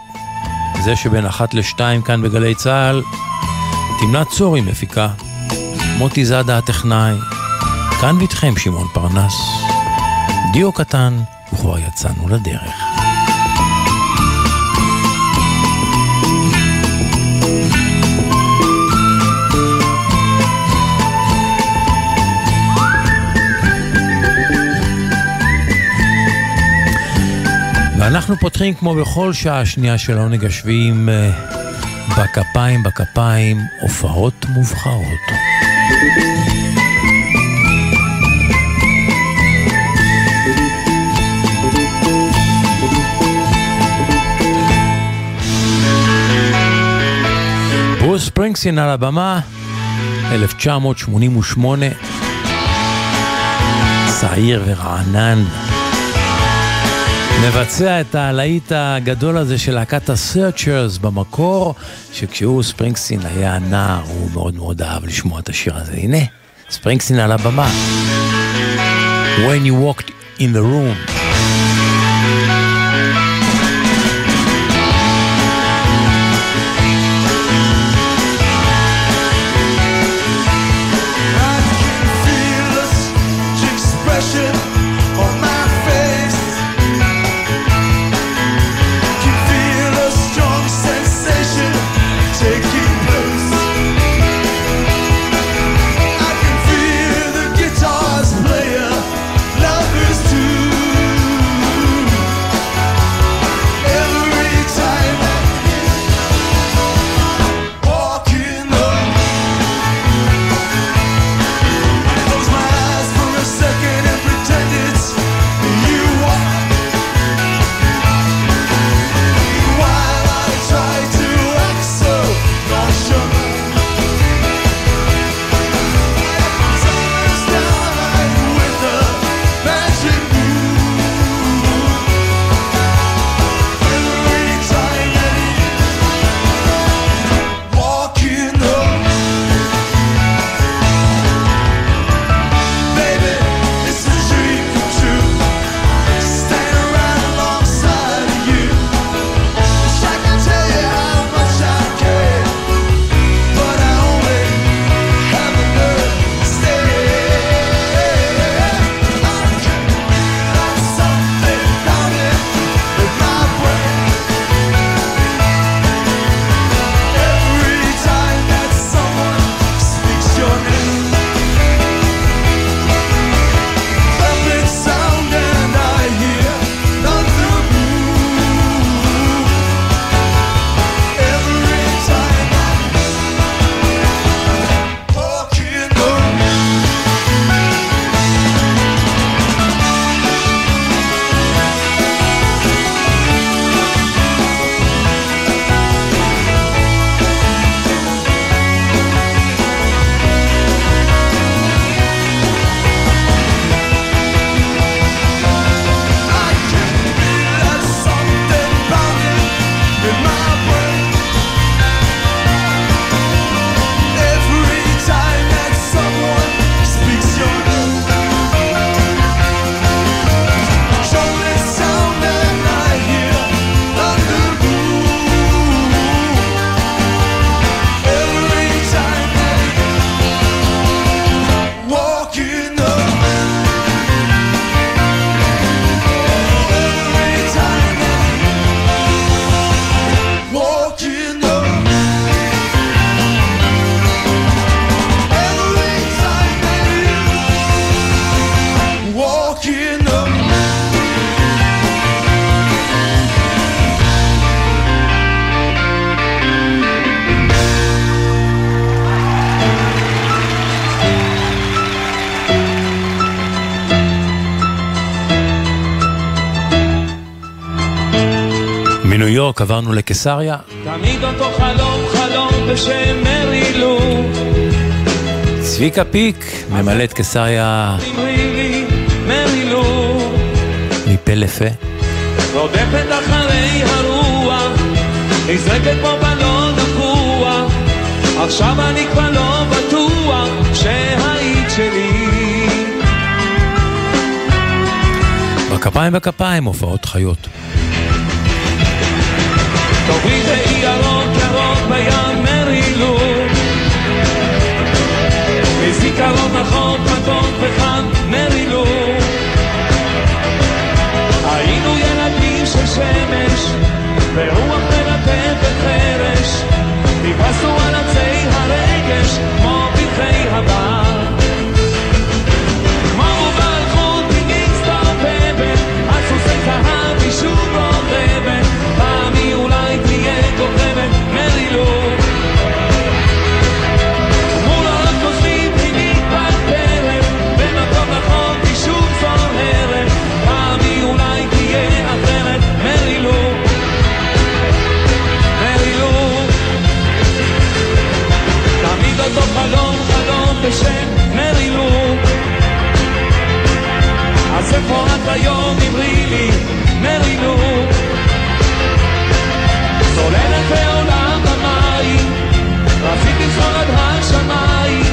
זה שבין אחת לשתיים כאן בגלי צה"ל, תמנת צורי מפיקה, מוטי זאדה הטכנאי, כאן ואיתכם שמעון פרנס, דיו קטן, וכבר יצאנו לדרך. ואנחנו פותחים כמו בכל שעה שנייה של העונג השביעי עם אה, בכפיים בכפיים הופעות מובחרות. ברוס ספרינגסין על הבמה, 1988, צעיר ורענן. מבצע את הלהיט הגדול הזה של להקת ה-searchers במקור, שכשהוא ספרינגסטין היה נער, הוא מאוד מאוד אהב לשמוע את השיר הזה. הנה, ספרינגסטין על הבמה. When you walked in the room. עברנו לקיסריה. תמיד אותו חלום, חלום בשם מרי לו. צביקה פיק ממלא את קיסריה. מפה לפה. רודפת אחרי הרוח, נזרקת כמו בלון נפוח. עכשיו אני כבר לא בטוח שהיית שלי. בכפיים בכפיים הופעות חיות. תוביל באי ירוק ירוק בים מרילו. מזיכרון רחוק מתוק וחם מרילו. היינו ילדים של שמש ורוח מלטפת חרש טיפסנו על עצי הרגש כמו פרחי הבר חלום בשם מרילו אז איפה את היום אמרי לי מרילו צוללת בעולם המים רצית לזחול עד השמיים.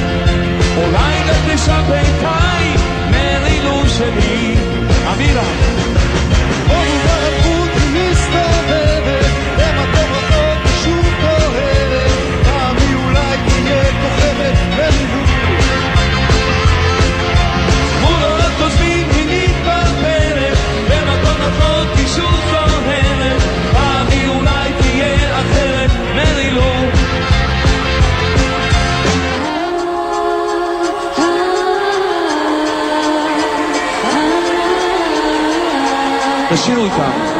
אולי לפרישת בינתיים מרילו שלי. אמירה תשאירו איתם על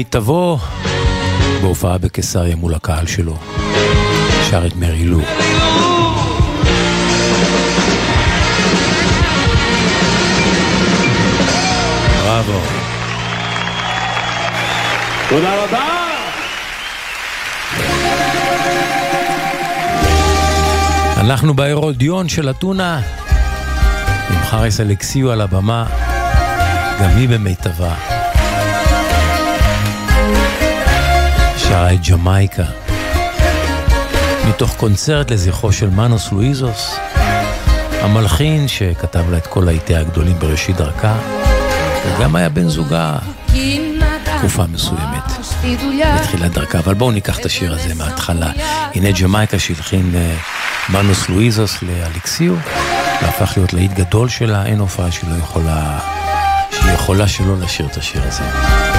פיק במיטבו, בהופעה בקיסריה מול הקהל שלו. שר את מרי לו. בראבו. תודה רבה. אנחנו בהרודיון של אתונה, עם חריס אלכסיו על הבמה, גם היא במיטבה. שרה את ג'מייקה, מתוך קונצרט לזכרו של מנוס לואיזוס, המלחין שכתב לה את כל להיטי הגדולים בראשית דרכה, וגם היה בן זוגה תקופה מסוימת, בתחילת דרכה. אבל בואו ניקח את השיר הזה מההתחלה. הנה ג'מייקה שהלחין אה, מנוס לואיזוס לאלכסיו, והפך להיות להיט גדול שלה, אין הופעה שהיא לא יכולה, שהיא יכולה שלא לשיר את השיר הזה.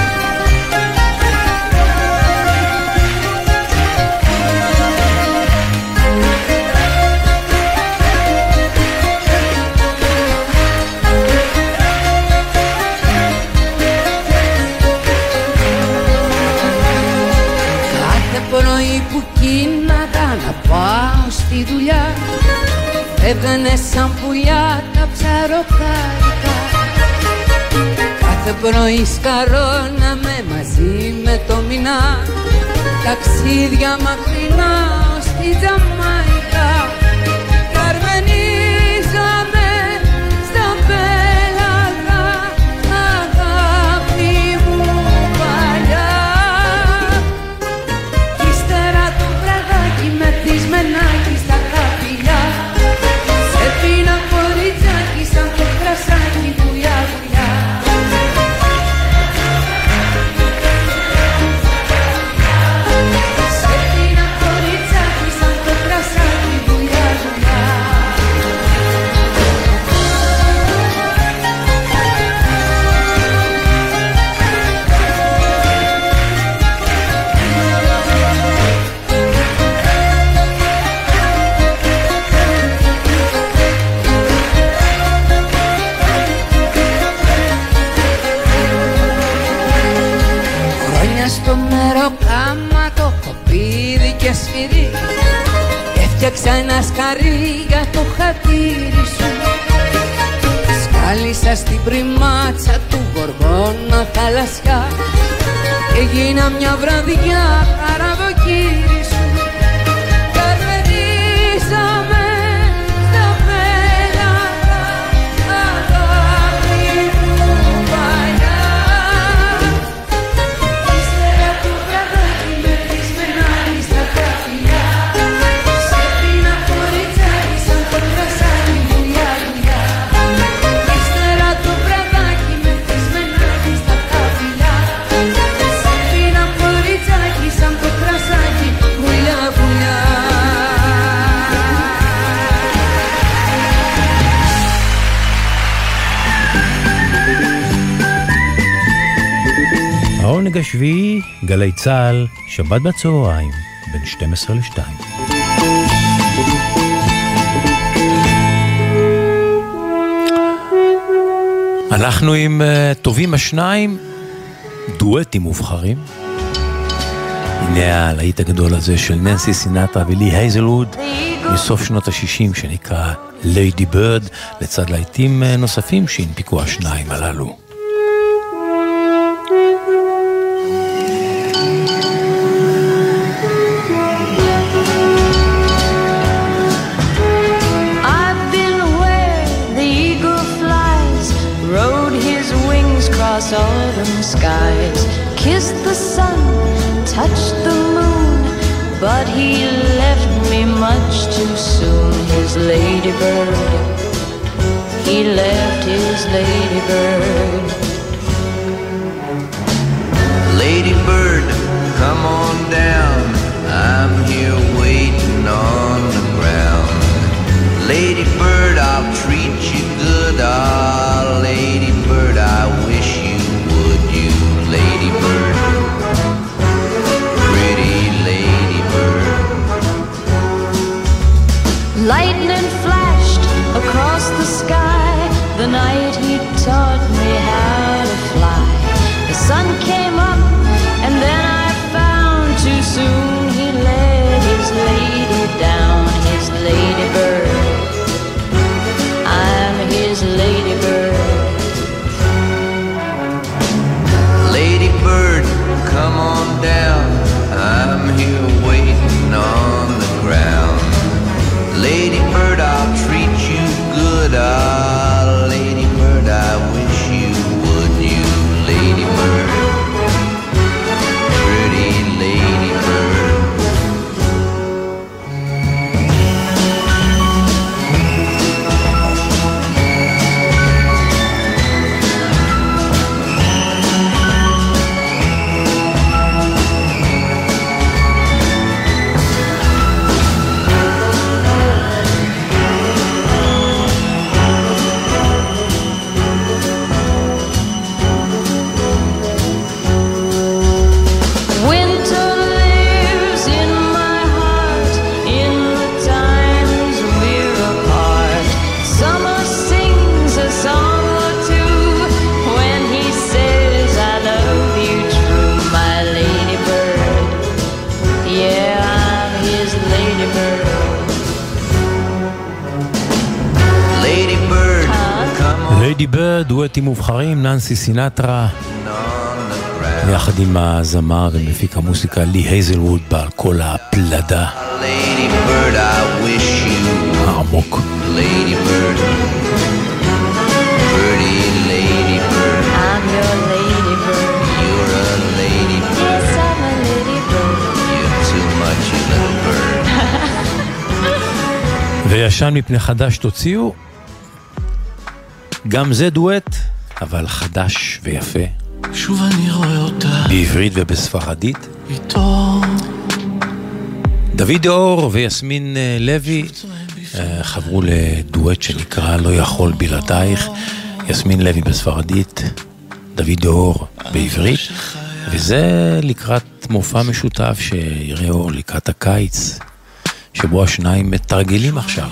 Πάω στη δουλειά Έβγαινε σαν πουλιά τα ψαροκάρικα. Κάθε πρωί σκαρώναμε μαζί με το μηνά Ταξίδια μακρινά ως τη Τζαμάικα σφυρί. Έφτιαξα ένα σκαρί για το χατήρι σου. Σκάλισα στην πριμάτσα του γοργόνα θαλασσιά. Και γίνα μια βραδιά καραβοκύρι העונג השביעי, גלי צה"ל, שבת בצהריים, בין 12 ל-2. אנחנו עם uh, טובים השניים, דואטים מובחרים. הנה הלהיט הגדול הזה של ננסי סינטרה ולי הייזלווד מסוף שנות ה-60 שנקרא ליידי בירד, לצד להיטים אה, נוספים שהנפיקו השניים הללו. דואטים מובחרים, ננסי סינטרה, יחד עם הזמר ומפיק המוסיקה לי הייזלווד בעל כל הפלדה העמוק. Bird Pretty lady bird וישן מפני חדש תוציאו, גם זה דואט, אבל חדש ויפה, שוב אני רואה אותה. בעברית ובספרדית. איתו. דוד אור ויסמין אה, לוי אה, חברו לדואט שנקרא לא יכול בלעדייך, יסמין לוי בספרדית, דוד אור בעברית, וזה לקראת מופע משותף שיראה אור לקראת הקיץ, שבו השניים מתרגלים עכשיו.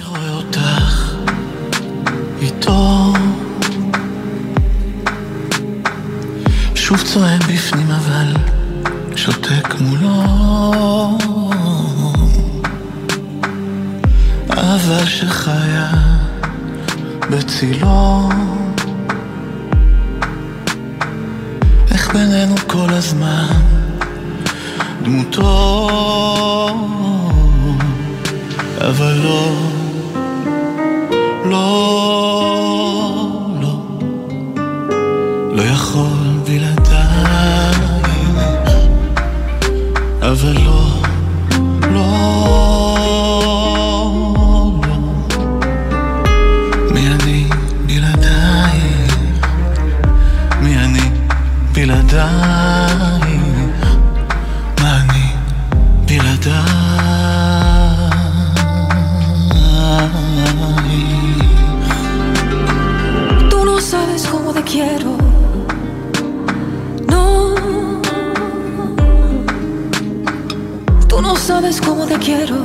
איתו שוב צועק בפנים אבל שותק מולו. אבל שחיה בצילו. איך בינינו כל הזמן דמותו? אבל לא, לא, אבל לא, לא, לא, מי אני בלעדייך, מי אני בלעדייך, מה אני בלעדייך. Tú no sabes cómo te quiero. Sabes cómo te quiero.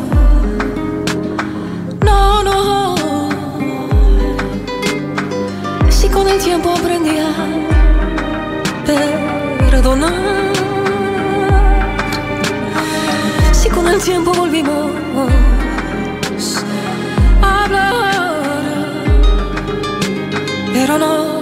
No, no. Si con el tiempo aprendí a perdonar. Si con el tiempo volvimos a hablar. Pero no,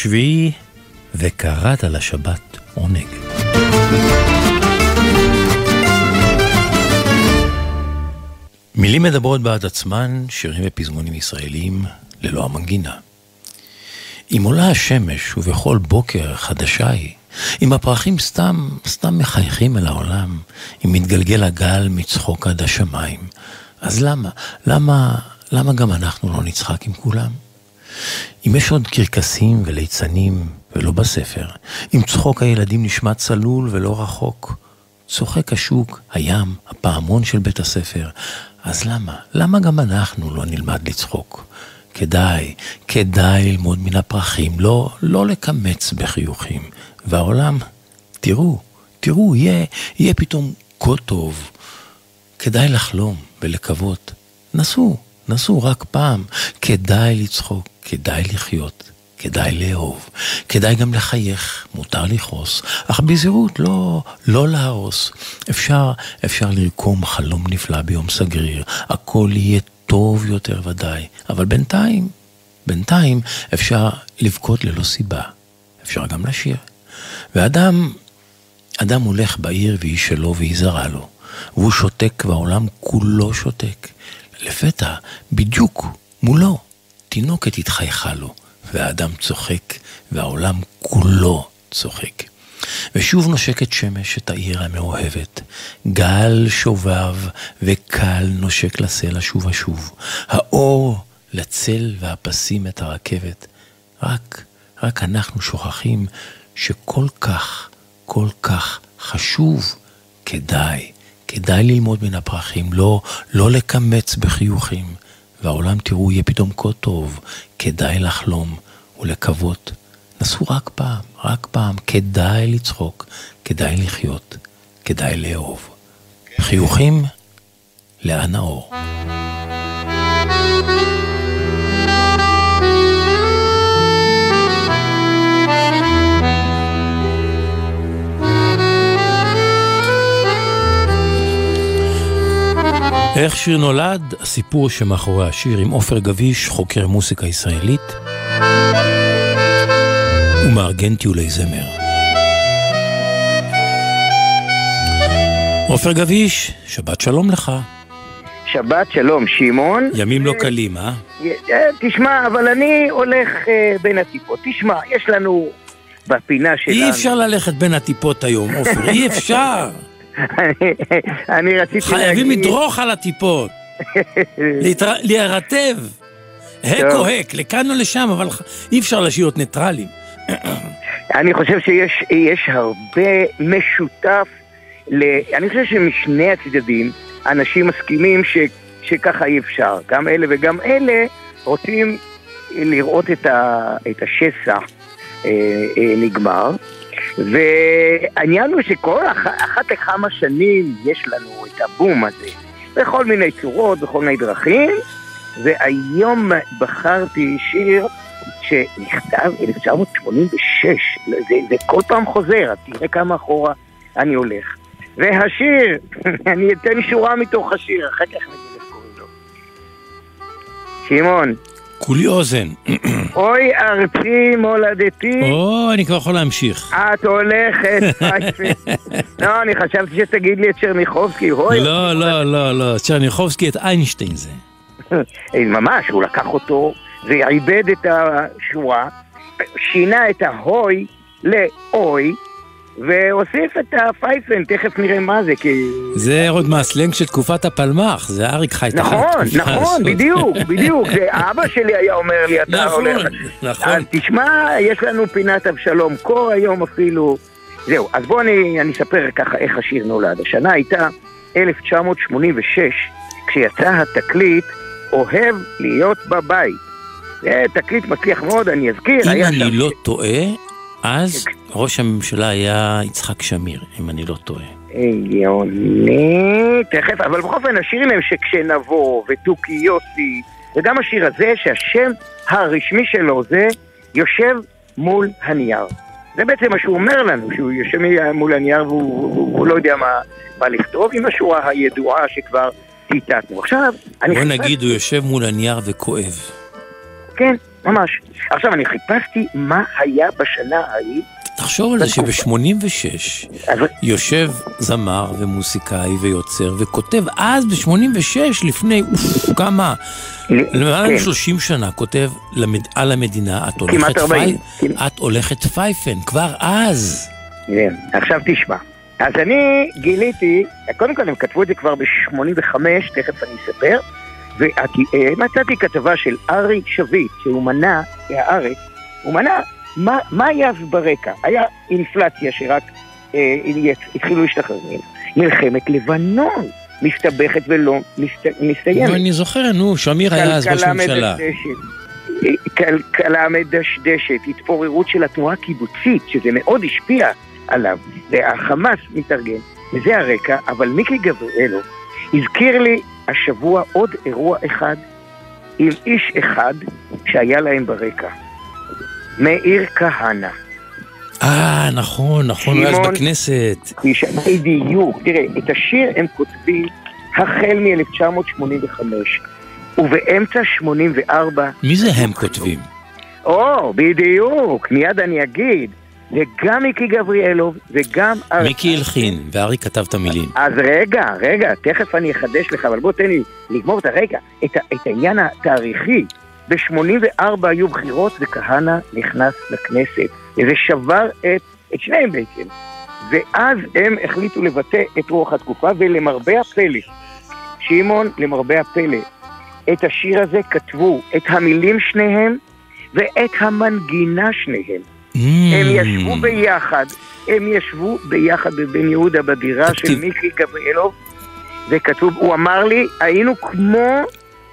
השביעי, וקראת לשבת עונג. מילים מדברות בעד עצמן, שירים ופזמונים ישראלים ללא המנגינה. אם עולה השמש ובכל בוקר חדשה היא, אם הפרחים סתם, סתם מחייכים אל העולם, אם מתגלגל הגל מצחוק עד השמיים, אז למה, למה, למה גם אנחנו לא נצחק עם כולם? אם יש עוד קרקסים וליצנים ולא בספר, אם צחוק הילדים נשמע צלול ולא רחוק, צוחק השוק, הים, הפעמון של בית הספר, אז למה? למה גם אנחנו לא נלמד לצחוק? כדאי, כדאי ללמוד מן הפרחים, לא, לא לקמץ בחיוכים. והעולם, תראו, תראו, יהיה, יהיה פתאום כה טוב. כדאי לחלום ולקוות. נסו, נסו רק פעם. כדאי לצחוק, כדאי לחיות, כדאי לאהוב. כדאי גם לחייך, מותר לכעוס, אך בזהירות, לא, לא להרוס. אפשר, אפשר לרקום חלום נפלא ביום סגריר, הכל יהיה טוב יותר ודאי, אבל בינתיים, בינתיים אפשר לבכות ללא סיבה. אפשר גם לשיר. ואדם, אדם הולך בעיר והיא שלו והיא זרה לו, והוא שותק והעולם כולו שותק. לפתע, בדיוק מולו, תינוקת התחייכה לו, והאדם צוחק, והעולם כולו צוחק. ושוב נושקת שמש את העיר המאוהבת. גל שובב וקל נושק לסלע שוב ושוב. האור לצל והפסים את הרכבת. רק, רק אנחנו שוכחים שכל כך, כל כך חשוב, כדאי, כדאי ללמוד מן הפרחים, לא, לא לקמץ בחיוכים. והעולם, תראו, יהיה פתאום כה טוב, כדאי לחלום ולקוות. נסו רק פעם, רק פעם, כדאי לצחוק, כדאי לחיות, כדאי לאהוב. חיוכים לאן האור. איך שיר נולד? הסיפור שמאחורי השיר עם עופר גביש, חוקר מוסיקה ישראלית ומארגן טיולי זמר. עופר גביש, שבת שלום לך. שבת שלום, שמעון. ימים לא קלים, אה? אה, תשמע, אבל אני הולך אה, בין הטיפות. תשמע, יש לנו בפינה שלנו... אי אפשר ללכת בין הטיפות היום, עופר, אי אפשר. אני- רציתי חייבים להגיד... לדרוך על הטיפות, להירטב. הק. או הק, לכאן או לשם, אבל אי אפשר להיות ניטרלים. אני חושב שיש יש הרבה משותף, ל... אני חושב שמשני הצדדים אנשים מסכימים ש... שככה אי אפשר. גם אלה וגם אלה רוצים לראות את, ה... את השסע אה, אה, נגמר. והעניין הוא שכל אח... אחת לכמה שנים יש לנו את הבום הזה, בכל מיני צורות, בכל מיני דרכים, והיום בחרתי שיר שנכתב 1986, זה, זה כל פעם חוזר, תראה כמה אחורה אני הולך. והשיר, אני אתן שורה מתוך השיר, אחר כך נגיד איך קוראים לו. שמעון, כולי אוזן. אוי ארצי מולדתי, או, אני כבר יכול להמשיך. את הולכת. לא, אני חשבתי שתגיד לי את צ'רניחובסקי, אוי. לא, לא, לא, לא, צ'רניחובסקי את איינשטיין זה. אה, ממש, הוא לקח אותו ועיבד את השורה, שינה את ההוי לאוי, והוסיף את הפייפן, תכף נראה מה זה, כי... זה עוד מהסלנג של תקופת הפלמ"ח, זה אריק חי נכון, נכון, הזאת. בדיוק, בדיוק, זה אבא שלי היה אומר לי, אתה נכון, הולך... נכון. אז תשמע, יש לנו פינת אבשלום קור היום אפילו. זהו, אז בואו אני, אני אספר ככה איך השיר נולד. השנה הייתה 1986, כשיצא התקליט אוהב להיות בבית. זה תקליט מצליח מאוד, אני אזכיר. אם אני שם- לא טועה, אז ראש הממשלה היה יצחק שמיר, אם אני לא טועה. הגיוני, תכף, אבל בכל אופן השירים הם שכשנבוא, ותוכי יוסי, וגם השיר הזה שהשם הרשמי שלו זה יושב מול הנייר. זה בעצם מה שהוא אומר לנו, שהוא יושב מול הנייר והוא, והוא, והוא לא יודע מה, מה לכתוב עם השורה הידועה שכבר ציטטנו. עכשיו, אני בוא חיפשתי, נגיד, הוא יושב מול הנייר וכואב. כן, ממש. עכשיו אני חיפשתי מה היה בשנה ההיא. תחשוב על זה שב-86 יושב זמר ומוסיקאי ויוצר וכותב אז ב-86 לפני אוף, כמה, למעלה כן. מ-30 שנה כותב. על המדינה את כמעט הולכת, 40, פי... את הולכת פייפן כבר אז. כן, עכשיו תשמע. אז אני גיליתי, קודם כל הם כתבו את זה כבר ב-85, תכף אני אספר, ומצאתי כתבה של ארי שביט, שהוא מנה, מהארץ, הוא מנה מה, מה היה אז ברקע. היה אינפלציה שרק אה, התחילו להשתחרר ממנה. מלחמת לבנון. מסתבכת ולא מסת... מסתיימת. אני זוכר, נו, שמיר היה אז ראש ממשלה. כלכלה מדשדשת, התפוררות של התנועה הקיבוצית, שזה מאוד השפיע עליו, והחמאס מתארגן, וזה הרקע, אבל מיקי גבריאלו הזכיר לי השבוע עוד אירוע אחד עם איש אחד שהיה להם ברקע. מאיר כהנא. אה, נכון, נכון, הוא היה אז בכנסת. בדיוק. תראה, את השיר הם כותבים החל מ-1985, ובאמצע 84... מי זה הם כותבים? או, בדיוק, מיד אני אגיד. זה גם מיקי גבריאלוב וגם... מיקי הלחין, וארי כתב את המילים. אז רגע, רגע, תכף אני אחדש לך, אבל בוא תן לי לגמור את הרגע, את, את העניין התאריכי. ב-84 היו בחירות וכהנא נכנס לכנסת, וזה שבר את, את שניהם בעצם. ואז הם החליטו לבטא את רוח התקופה, ולמרבה הפלא, שמעון, למרבה הפלא, את השיר הזה כתבו את המילים שניהם ואת המנגינה שניהם. הם ישבו ביחד, הם ישבו ביחד בבן יהודה בדירה של מיקי גבריאלוב, וכתוב, הוא אמר לי, היינו כמו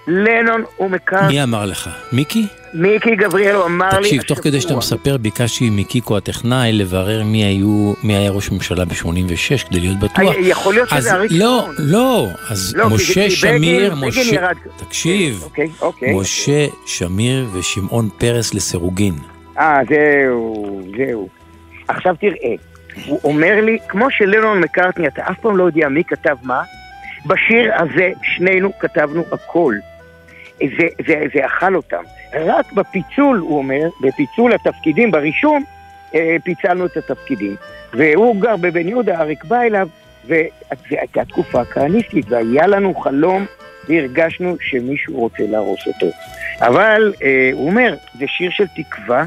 לנון ומקארט. מי אמר לך? מיקי? מיקי גבריאלוב אמר לי, תקשיב, תוך כדי שאתה מספר, ביקשתי מקיקו הטכנאי לברר מי היו, מי היה ראש ממשלה ב-86 כדי להיות בטוח. אה, יכול להיות שזה אז אריק לא, שרון. לא, אז לא, כי- משה שמיר, בגין משה, ירד. תקשיב, אוקיי, אוקיי. משה שמיר ושמעון פרס לסירוגין. אה, זהו, זהו. עכשיו תראה, הוא אומר לי, כמו שלנון מקארטני, אתה אף פעם לא יודע מי כתב מה, בשיר הזה שנינו כתבנו הכל. זה, זה, זה אכל אותם. רק בפיצול, הוא אומר, בפיצול התפקידים, ברישום, אה, פיצלנו את התפקידים. והוא גר בבן יהודה, אריק בא אליו, וזו הייתה תקופה כהניסטית, והיה לנו חלום, והרגשנו שמישהו רוצה להרוס אותו. אבל אה, הוא אומר, זה שיר של תקווה,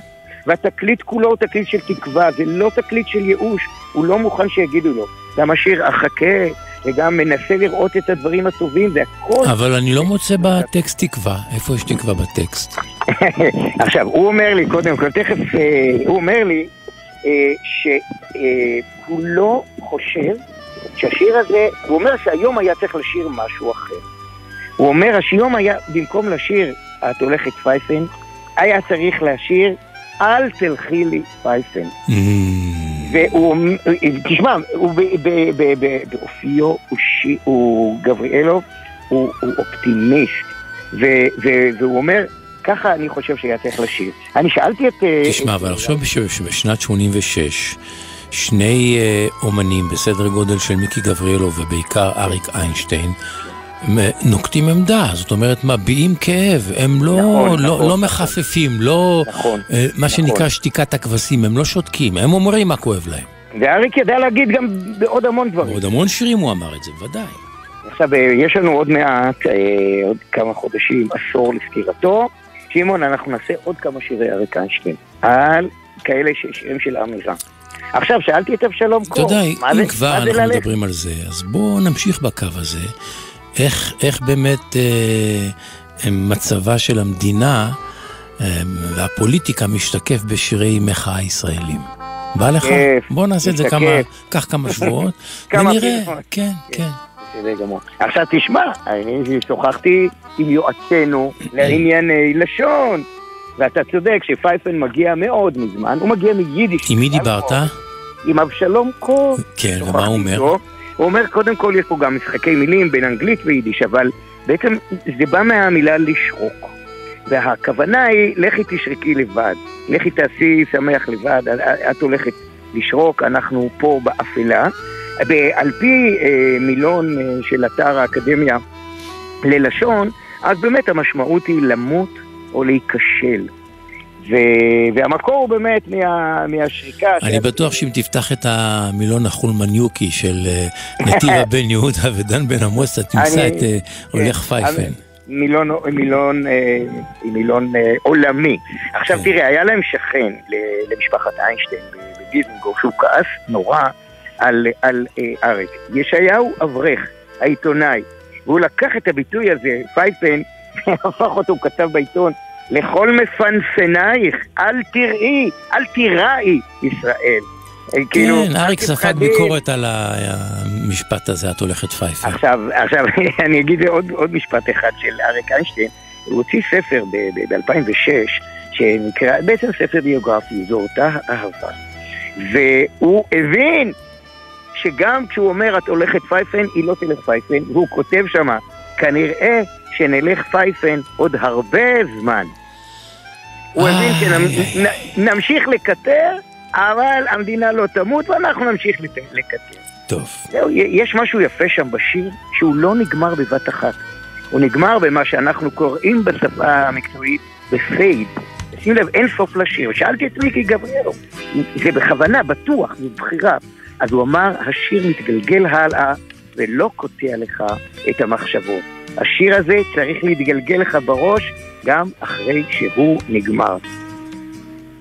והתקליט כולו הוא תקליט של תקווה, זה לא תקליט של ייאוש, הוא לא מוכן שיגידו לו. גם השיר אחכה, וגם מנסה לראות את הדברים הטובים, והכל... אבל אני לא מוצא בטקסט תקווה. איפה יש תקווה בטקסט? עכשיו, הוא אומר לי, קודם כל, תכף, אה, הוא אומר לי אה, שהוא לא חושב שהשיר הזה, הוא אומר שהיום היה צריך לשיר משהו אחר. הוא אומר, שהיום היה, במקום לשיר את הולכת פייפן, היה צריך לשיר אל תלכי לי פייפן. והוא, אומר- תשמע, הוא באופיו, הוא, שי- הוא אופטימיסט, והוא אומר, ככה אני חושב שהיה צריך לשיר. אני שאלתי את... אה, תשמע, אבל עכשיו בש- שבשנת 86, שני אה, אומנים בסדר גודל של מיקי גבריאלוב ובעיקר אריק איינשטיין, נוקטים עמדה, זאת אומרת מביעים כאב, הם לא, נכון, לא, נכון, לא מחפפים, לא, נכון, אה, מה נכון. שנקרא שתיקת הכבשים, הם לא שותקים, הם אומרים מה כואב להם. ואריק ידע להגיד גם בעוד המון דברים. עוד המון שירים הוא אמר את זה, ודאי. עכשיו, אה, יש לנו עוד מעט, אה, עוד כמה חודשים, עשור לסקירתו. שמעון, אנחנו נעשה עוד כמה שירי אריק איינשטיין, על כאלה שהם של אמירה. עכשיו, שאלתי את אבשלום אתה קור, יודע, מה זה- אם כבר אנחנו ללכת? מדברים על זה, אז בואו נמשיך בקו הזה. איך, איך באמת אה, מצבה של המדינה אה, והפוליטיקה משתקף בשירי מחאה ישראלים. בא לך? בוא נעשה את זה. כמה, קח כמה שבועות, ונראה. פעימות. כן, כן. בסדר גמור. עכשיו תשמע, אני שוחחתי עם יועצנו לענייני לשון, ואתה צודק שפייפן מגיע מאוד מזמן, הוא מגיע מיידיש. עם מי דיברת? עם אבשלום קור. כן, ומה הוא אומר? הוא אומר, קודם כל יש פה גם משחקי מילים בין אנגלית ויידיש, אבל בעצם זה בא מהמילה לשרוק. והכוונה היא, לכי תשרקי לבד, לכי תעשי שמח לבד, את הולכת לשרוק, אנחנו פה באפלה. על פי אה, מילון אה, של אתר האקדמיה ללשון, אז באמת המשמעות היא למות או להיכשל. ו... והמקור הוא באמת מה... מהשריקה. אני של- בטוח שאם תפתח את המילון החולמניוקי של אה, נתיבה בן יהודה ודן בן עמוס, אתה תמצא אני- את אה, הולך כן, פייפן. מילון, מילון, אה, מילון עולמי. עכשיו כן. תראה, היה להם שכן למשפחת איינשטיין בדיזנגוף, שהוא כעס נורא על, על אריק. ישעיהו אברך, העיתונאי, והוא לקח את הביטוי הזה, פייפן, והפך אותו, הוא כתב בעיתון, לכל מפנסנייך, אל תראי, אל תיראי ישראל. אה, כאילו, כן, אריק אל ספג. ביקורת על המשפט הזה, את הולכת פייפן. עכשיו, עכשיו אני אגיד עוד, עוד משפט אחד של אריק איינשטיין. הוא הוציא ספר ב-2006, שנקרא, בעצם ספר ביוגרפי, זו אותה אהבה. והוא הבין שגם כשהוא אומר את הולכת פייפן, היא לא תלך פייפן, והוא כותב שמה, כנראה שנלך פייפן עוד הרבה זמן. הוא הבין שנמשיך לקטר, אבל המדינה לא תמות ואנחנו נמשיך לקטר. טוב. זהו, יש משהו יפה שם בשיר, שהוא לא נגמר בבת אחת. הוא נגמר במה שאנחנו קוראים בשפה המקצועית בפייד. שים לב, אין סוף לשיר. שאלתי את מיקי גבריאלו, זה בכוונה, בטוח, זו בחירה. אז הוא אמר, השיר מתגלגל הלאה ולא קוטע לך את המחשבות. השיר הזה צריך להתגלגל לך בראש גם אחרי שהוא נגמר.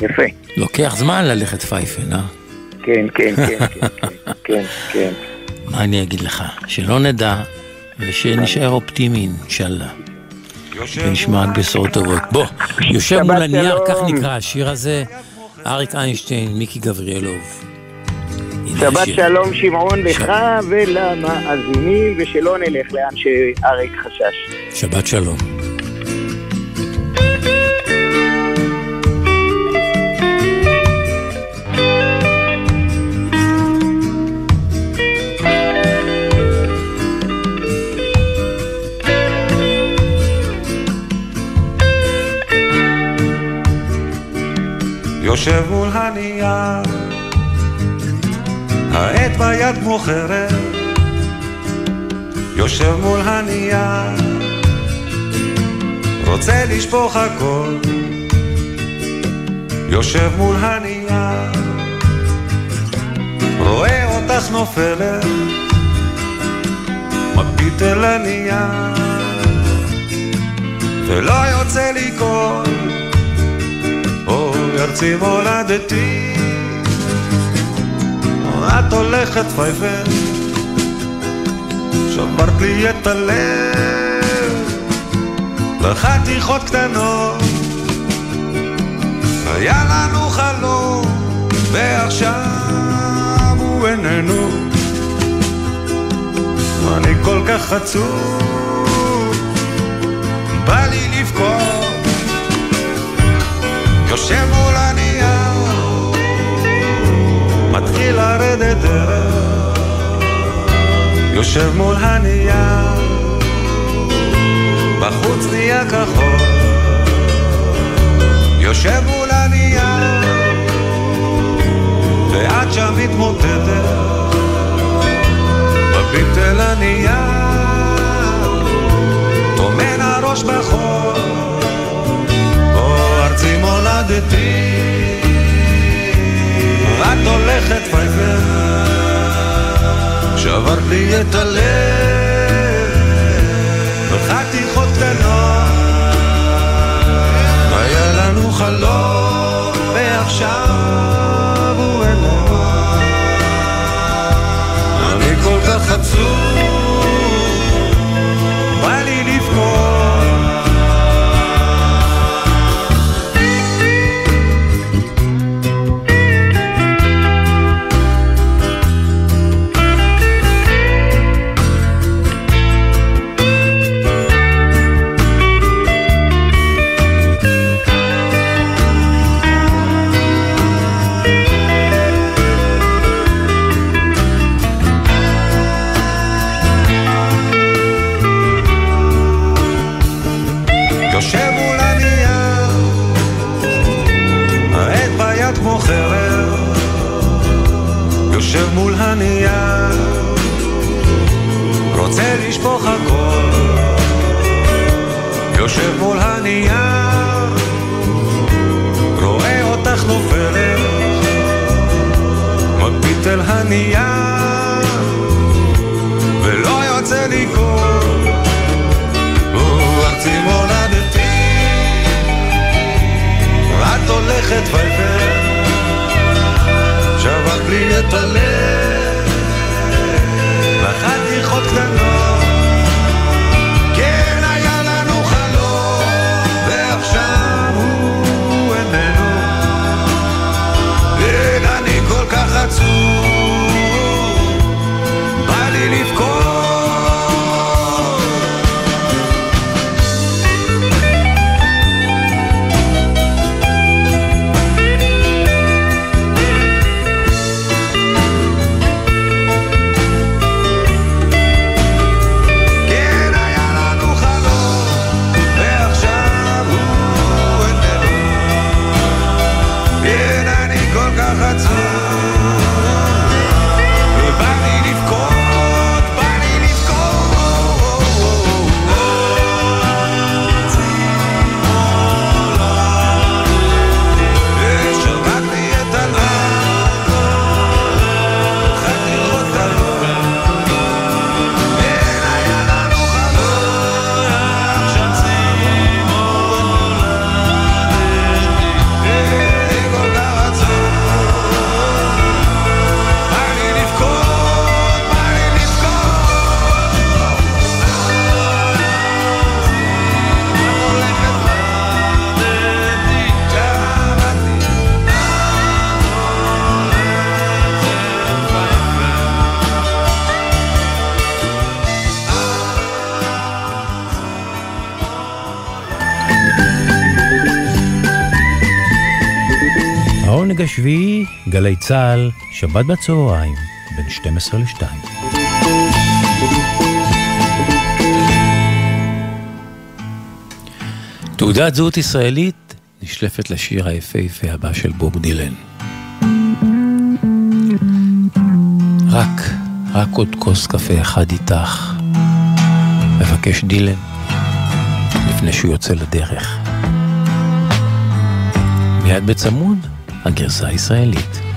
יפה. לוקח זמן ללכת פייפן, אה? כן, כן, כן, כן, כן, כן, כן. מה אני אגיד לך? שלא נדע, ושנשאר אופטימיים, אינשאללה. ונשמע רק בשורות טובות. בוא, יושב מול הנייר. כך נקרא השיר הזה, אריק איינשטיין, מיקי גבריאלוב. שבת. שלום שמעון לך ולמאזינים, ושלא נלך לאן שאריק חשש. שבת שלום. יושב מול הנייר, העט ביד כמו יושב מול הנייר, רוצה לשפוך הכל, יושב מול הנייר, רואה אותך נופלת, מביט אל הנייר, ולא יוצא לי קול. אוי ארצי מולדתי את הולכת פייפן שברת לי את הלב. לחתיכות קטנות. היה לנו חלום ועכשיו הוא איננו. אני כל כך עצוב בא לי לבכות. יושב מול הנייר, מתחיל לרדת דרך. יושב מול הנייר, בחוץ נהיה כחול. יושב מול הנייר, ואת שם מתמוטטת. מביט אל הנייר, טומן הראש בחול. או ארצי מולדתי, את הולכת פייפר, שברת לי את הלב, בחתיכות קטנות, היה לנו חלום, ועכשיו יושב מול הנייר, רואה אותך נופלת, מביט אל הנייר, ולא יוצא לי קול. ארצי מולדתי, את הולכת פייפן, שברת לי את הלב, השביעי, גלי צה"ל, שבת בצהריים, בין 12 ל-2. תעודת זהות ישראלית נשלפת לשיר היפהפה הבא של בוב דילן. רק, רק עוד כוס קפה אחד איתך, מבקש דילן, לפני שהוא יוצא לדרך. מיד בצמוד, הגרסה הישראלית.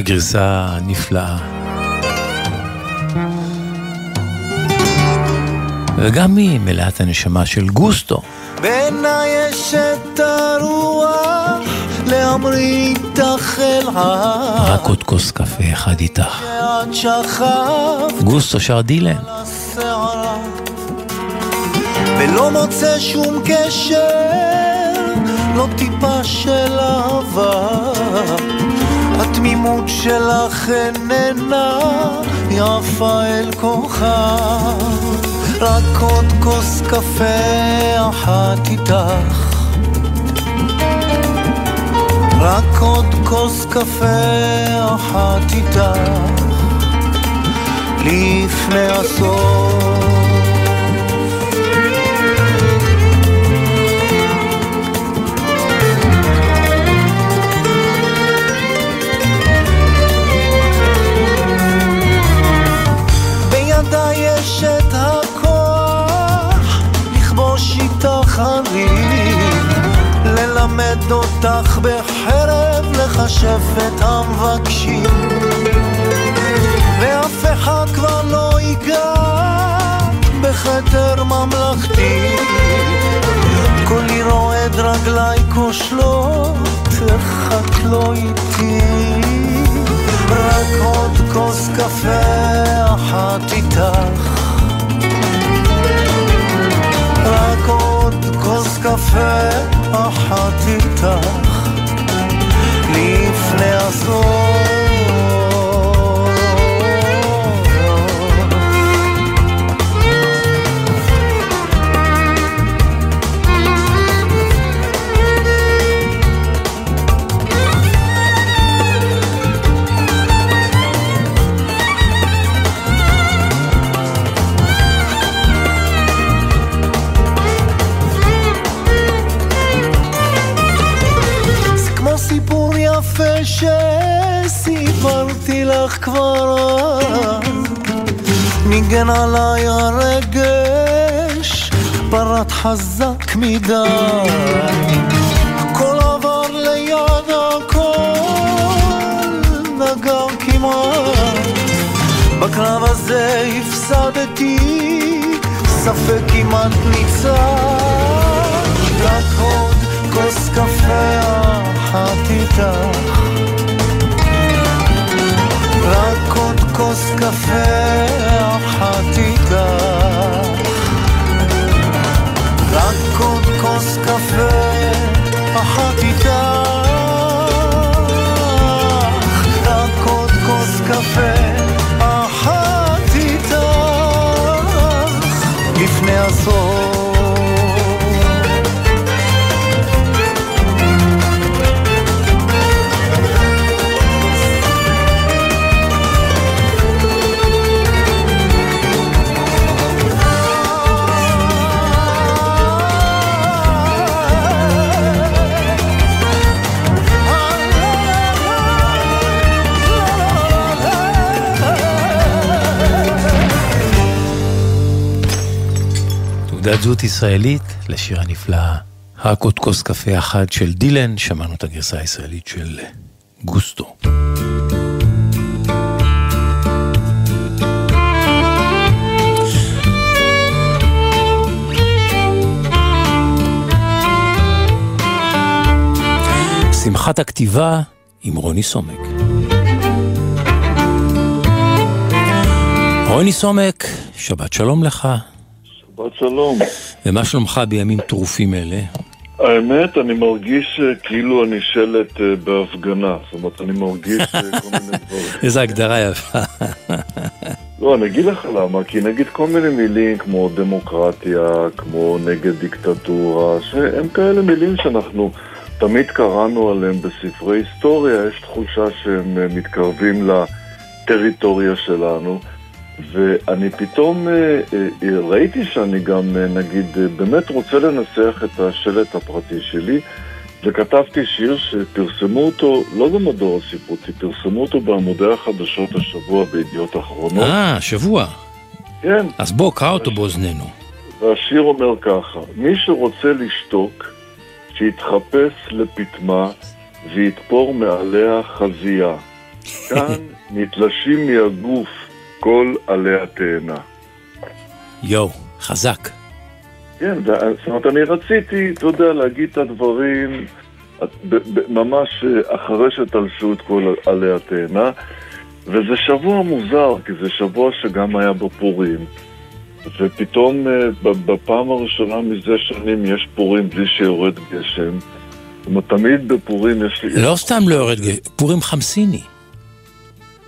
הגרסה הנפלאה. וגם היא מלאת הנשמה של גוסטו. בעיניי יש את הרוח להמריא איתך אל רק עוד כוס קפה אחד איתך. גוסטו שר דילן. ולא מוצא שום קשר, לא טיפה של אהבה. התמימות שלך איננה יפה אל כוחה רק עוד כוס קפה אחת איתך. רק עוד כוס קפה אחת איתך, לפני עשור את הכוח לכבוש איתך ערים, ללמד אותך בחרב לחשף את המבקשים. ואף אחד כבר לא ייגע בכתר ממלכתי. קולי רועד רגלי כושלות, תרחק לא איתי. רק עוד כוס קפה אחת איתך קפה אחת איתך. לפני הסוף ניגן עליי הרגש פרט חזק מדי הכל עבר ליד הכל נגע כמעט בקרב הזה הפסדתי ספק כמעט ניצח רק עוד כוס קפה אחת איתך כוס קפה אחת איתך רק עוד כוס קפה אחת איתך רק עוד כוס קפה זהות ישראלית לשיר הנפלא רק עוד כוס קפה אחד של דילן, שמענו את הגרסה הישראלית של גוסטו. שמחת הכתיבה עם רוני סומק. רוני סומק, שבת שלום לך. שלום. ומה שלומך בימים טרופים אלה? האמת, אני מרגיש אה, כאילו אני שלט אה, בהפגנה. זאת אומרת, אני מרגיש אה, כל מיני דברים. איזה הגדרה יפה. לא, אני אגיד לך למה, כי נגיד כל מיני מילים כמו דמוקרטיה, כמו נגד דיקטטורה, שהם כאלה מילים שאנחנו תמיד קראנו עליהם בספרי היסטוריה, יש תחושה שהם מתקרבים לטריטוריה שלנו. ואני פתאום אה, אה, ראיתי שאני גם, אה, נגיד, באמת רוצה לנסח את השלט הפרטי שלי, וכתבתי שיר שפרסמו אותו, לא במדור הספרותי, פרסמו אותו בעמודי החדשות השבוע בידיעות אחרונות. אה, שבוע. כן. אז בוא, קרא אותו באוזנינו. והשיר אומר ככה, מי שרוצה לשתוק, שיתחפש לפטמה ויתפור מעליה חזייה. כאן נתלשים מהגוף כל עלי התאנה. יואו, חזק. כן, זאת אומרת, אני רציתי, אתה יודע, להגיד את הדברים ממש אה, אחרי שתלשו את כל עלי התאנה, וזה שבוע מוזר, כי זה שבוע שגם היה בפורים, ופתאום אה, בפעם הראשונה מזה שנים יש פורים בלי שיורד גשם. זאת אומרת, תמיד בפורים יש לי... לא סתם לא יורד גשם, פורים חמסיני.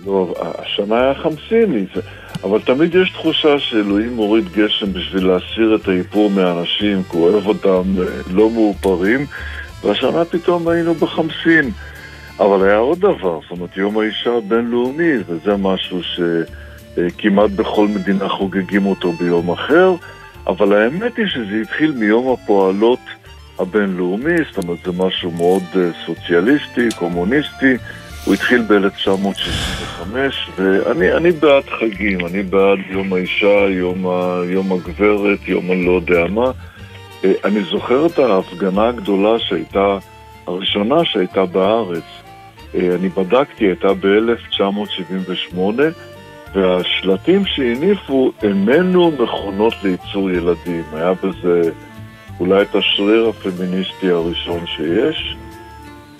לא, השנה היה חמסיני, זה- אבל תמיד יש תחושה שאלוהים מוריד גשם בשביל להסיר את האיפור מהאנשים, כי הוא אוהב אותם אה, לא מאופרים, והשנה פתאום היינו בחמסין. אבל היה עוד דבר, זאת אומרת, יום האישה הבינלאומי, וזה משהו שכמעט בכל מדינה חוגגים אותו ביום אחר, אבל האמת היא שזה התחיל מיום הפועלות הבינלאומי, זאת אומרת, זה משהו מאוד אה, סוציאליסטי, קומוניסטי. הוא התחיל ב-1965, ואני אני בעד חגים, אני בעד יום האישה, יום, ה, יום הגברת, יום אני לא יודע מה. אה, אני זוכר את ההפגנה הגדולה שהייתה הראשונה שהייתה בארץ. אה, אני בדקתי, הייתה ב-1978, והשלטים שהניפו איננו מכונות לייצור ילדים. היה בזה אולי את השריר הפמיניסטי הראשון שיש.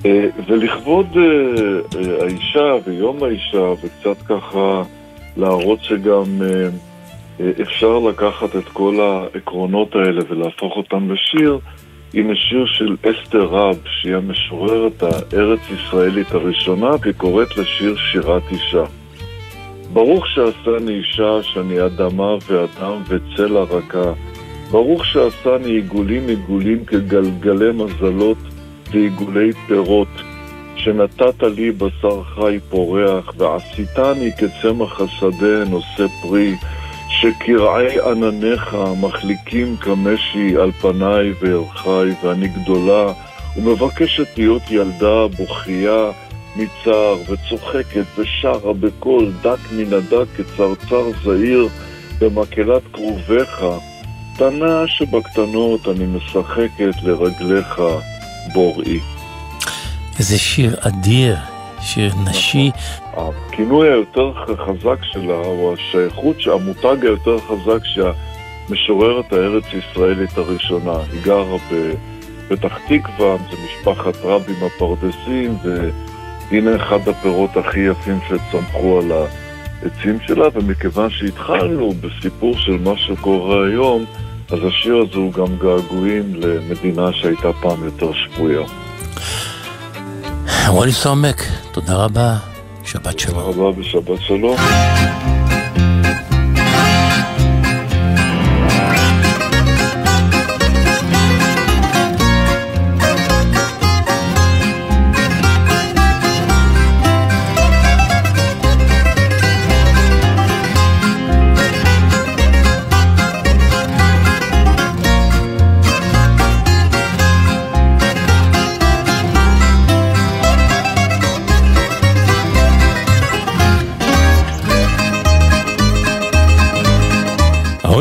אה, ולכבוד אה, אה, האישה ויום האישה, וקצת ככה להראות שגם אפשר לקחת את כל העקרונות האלה ולהפוך אותם לשיר, הנה שיר של אסתר רב, שהיא המשוררת הארץ-ישראלית הראשונה, והיא קוראת לשיר שירת אישה. ברוך שעשני אישה, שאני אדמה ואדם וצלע רכה. ברוך שעשני עיגולים עיגולים כגלגלי מזלות ועיגולי פירות. שנתת לי בשר חי פורח, ועשיתני כצמח השדה נושא פרי, שקרעי ענניך מחליקים כמשי על פניי וארחי, ואני גדולה, ומבקשת להיות ילדה בוכייה מצער, וצוחקת ושרה בקול דק מן הדק כצרצר זעיר במקהלת כרוביך. קטנה שבקטנות אני משחקת לרגליך בוראי. איזה שיר אדיר, שיר נשי. הכינוי היותר חזק שלה, או השייכות, המותג היותר חזק שהמשוררת הארץ-ישראלית הראשונה. היא גרה בפתח תקווה, זה משפחת רבים הפרדסים, והנה אחד הפירות הכי יפים שצמחו על העצים שלה, ומכיוון שהתחלנו בסיפור של מה שקורה היום, אז השיר הזה הוא גם געגועים למדינה שהייתה פעם יותר שפויה. רוני סומק, תודה רבה, שבת שלום. תודה רבה ושבת שלום.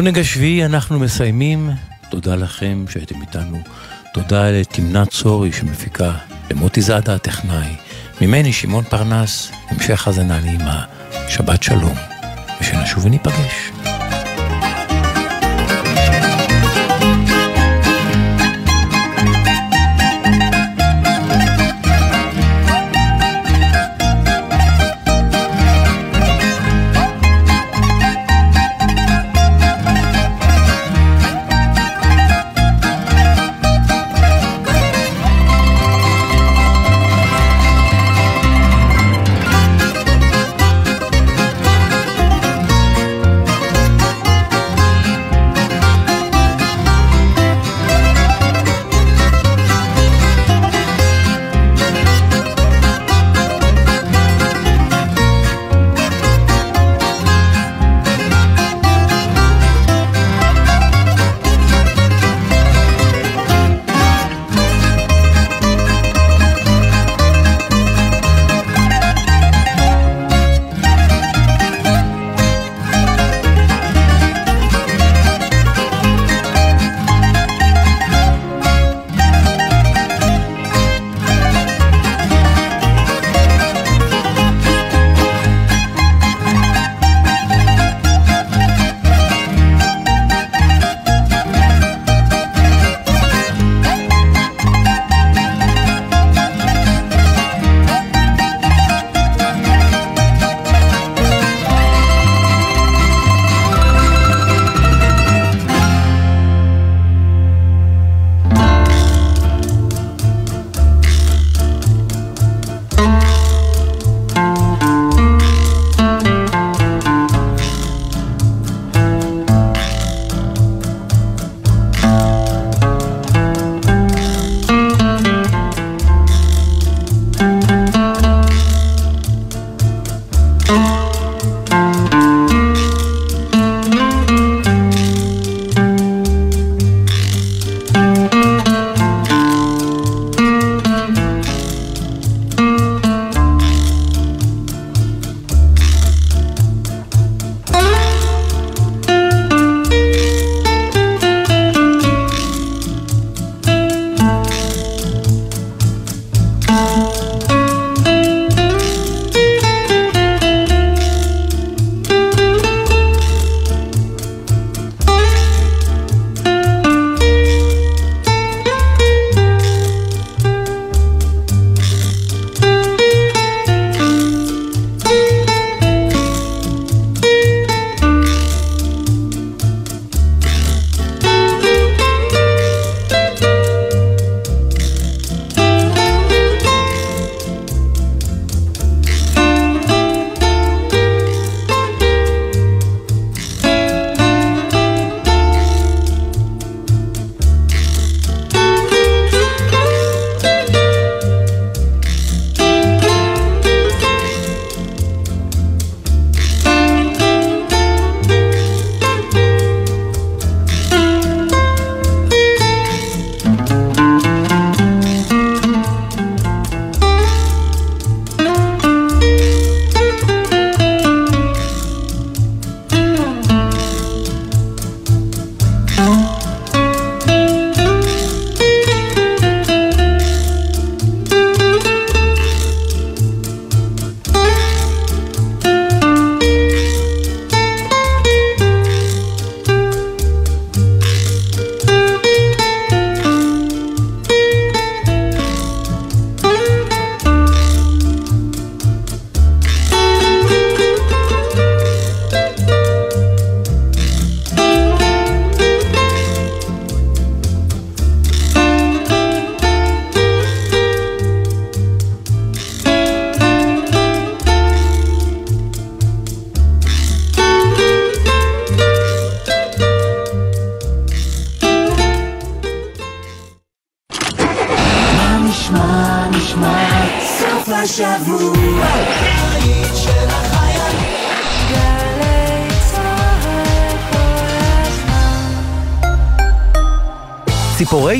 העונג השביעי אנחנו מסיימים. תודה לכם שהייתם איתנו. תודה לתמנת צורי שמפיקה, למוטי זאדה הטכנאי, ממני שמעון פרנס, המשך האזנה נעימה, שבת שלום, ושנשוב וניפגש.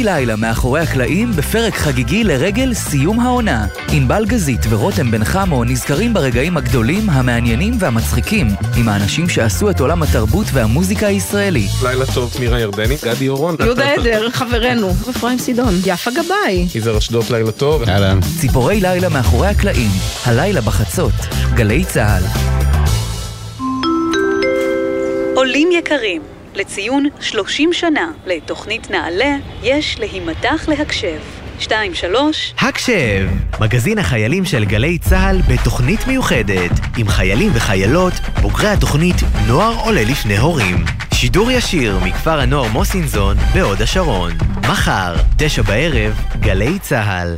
לילה מאחורי הקלעים בפרק חגיגי לרגל סיום העונה. ענבל גזית ורותם בן חמו נזכרים ברגעים הגדולים, המעניינים והמצחיקים עם האנשים שעשו את עולם התרבות והמוזיקה הישראלי. לילה טוב, מירה ירדני, גדי אורון. יהודה עדר, חברנו, אפרים סידון, יפה גבאי. יזהר אשדוד, לילה טוב. אהלן. ציפורי לילה מאחורי הקלעים, הלילה בחצות, גלי צה"ל. עולים יקרים, לציון 30 שנה לתוכנית נעל"ה, יש להימתח להקשב. 2-3 הקשב! מגזין החיילים של גלי צה"ל בתוכנית מיוחדת עם חיילים וחיילות, בוגרי התוכנית נוער עולה לפני הורים. שידור ישיר מכפר הנוער מוסינזון בהוד השרון. מחר, תשע בערב, גלי צה"ל.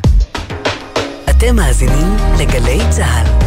אתם מאזינים לגלי צה"ל.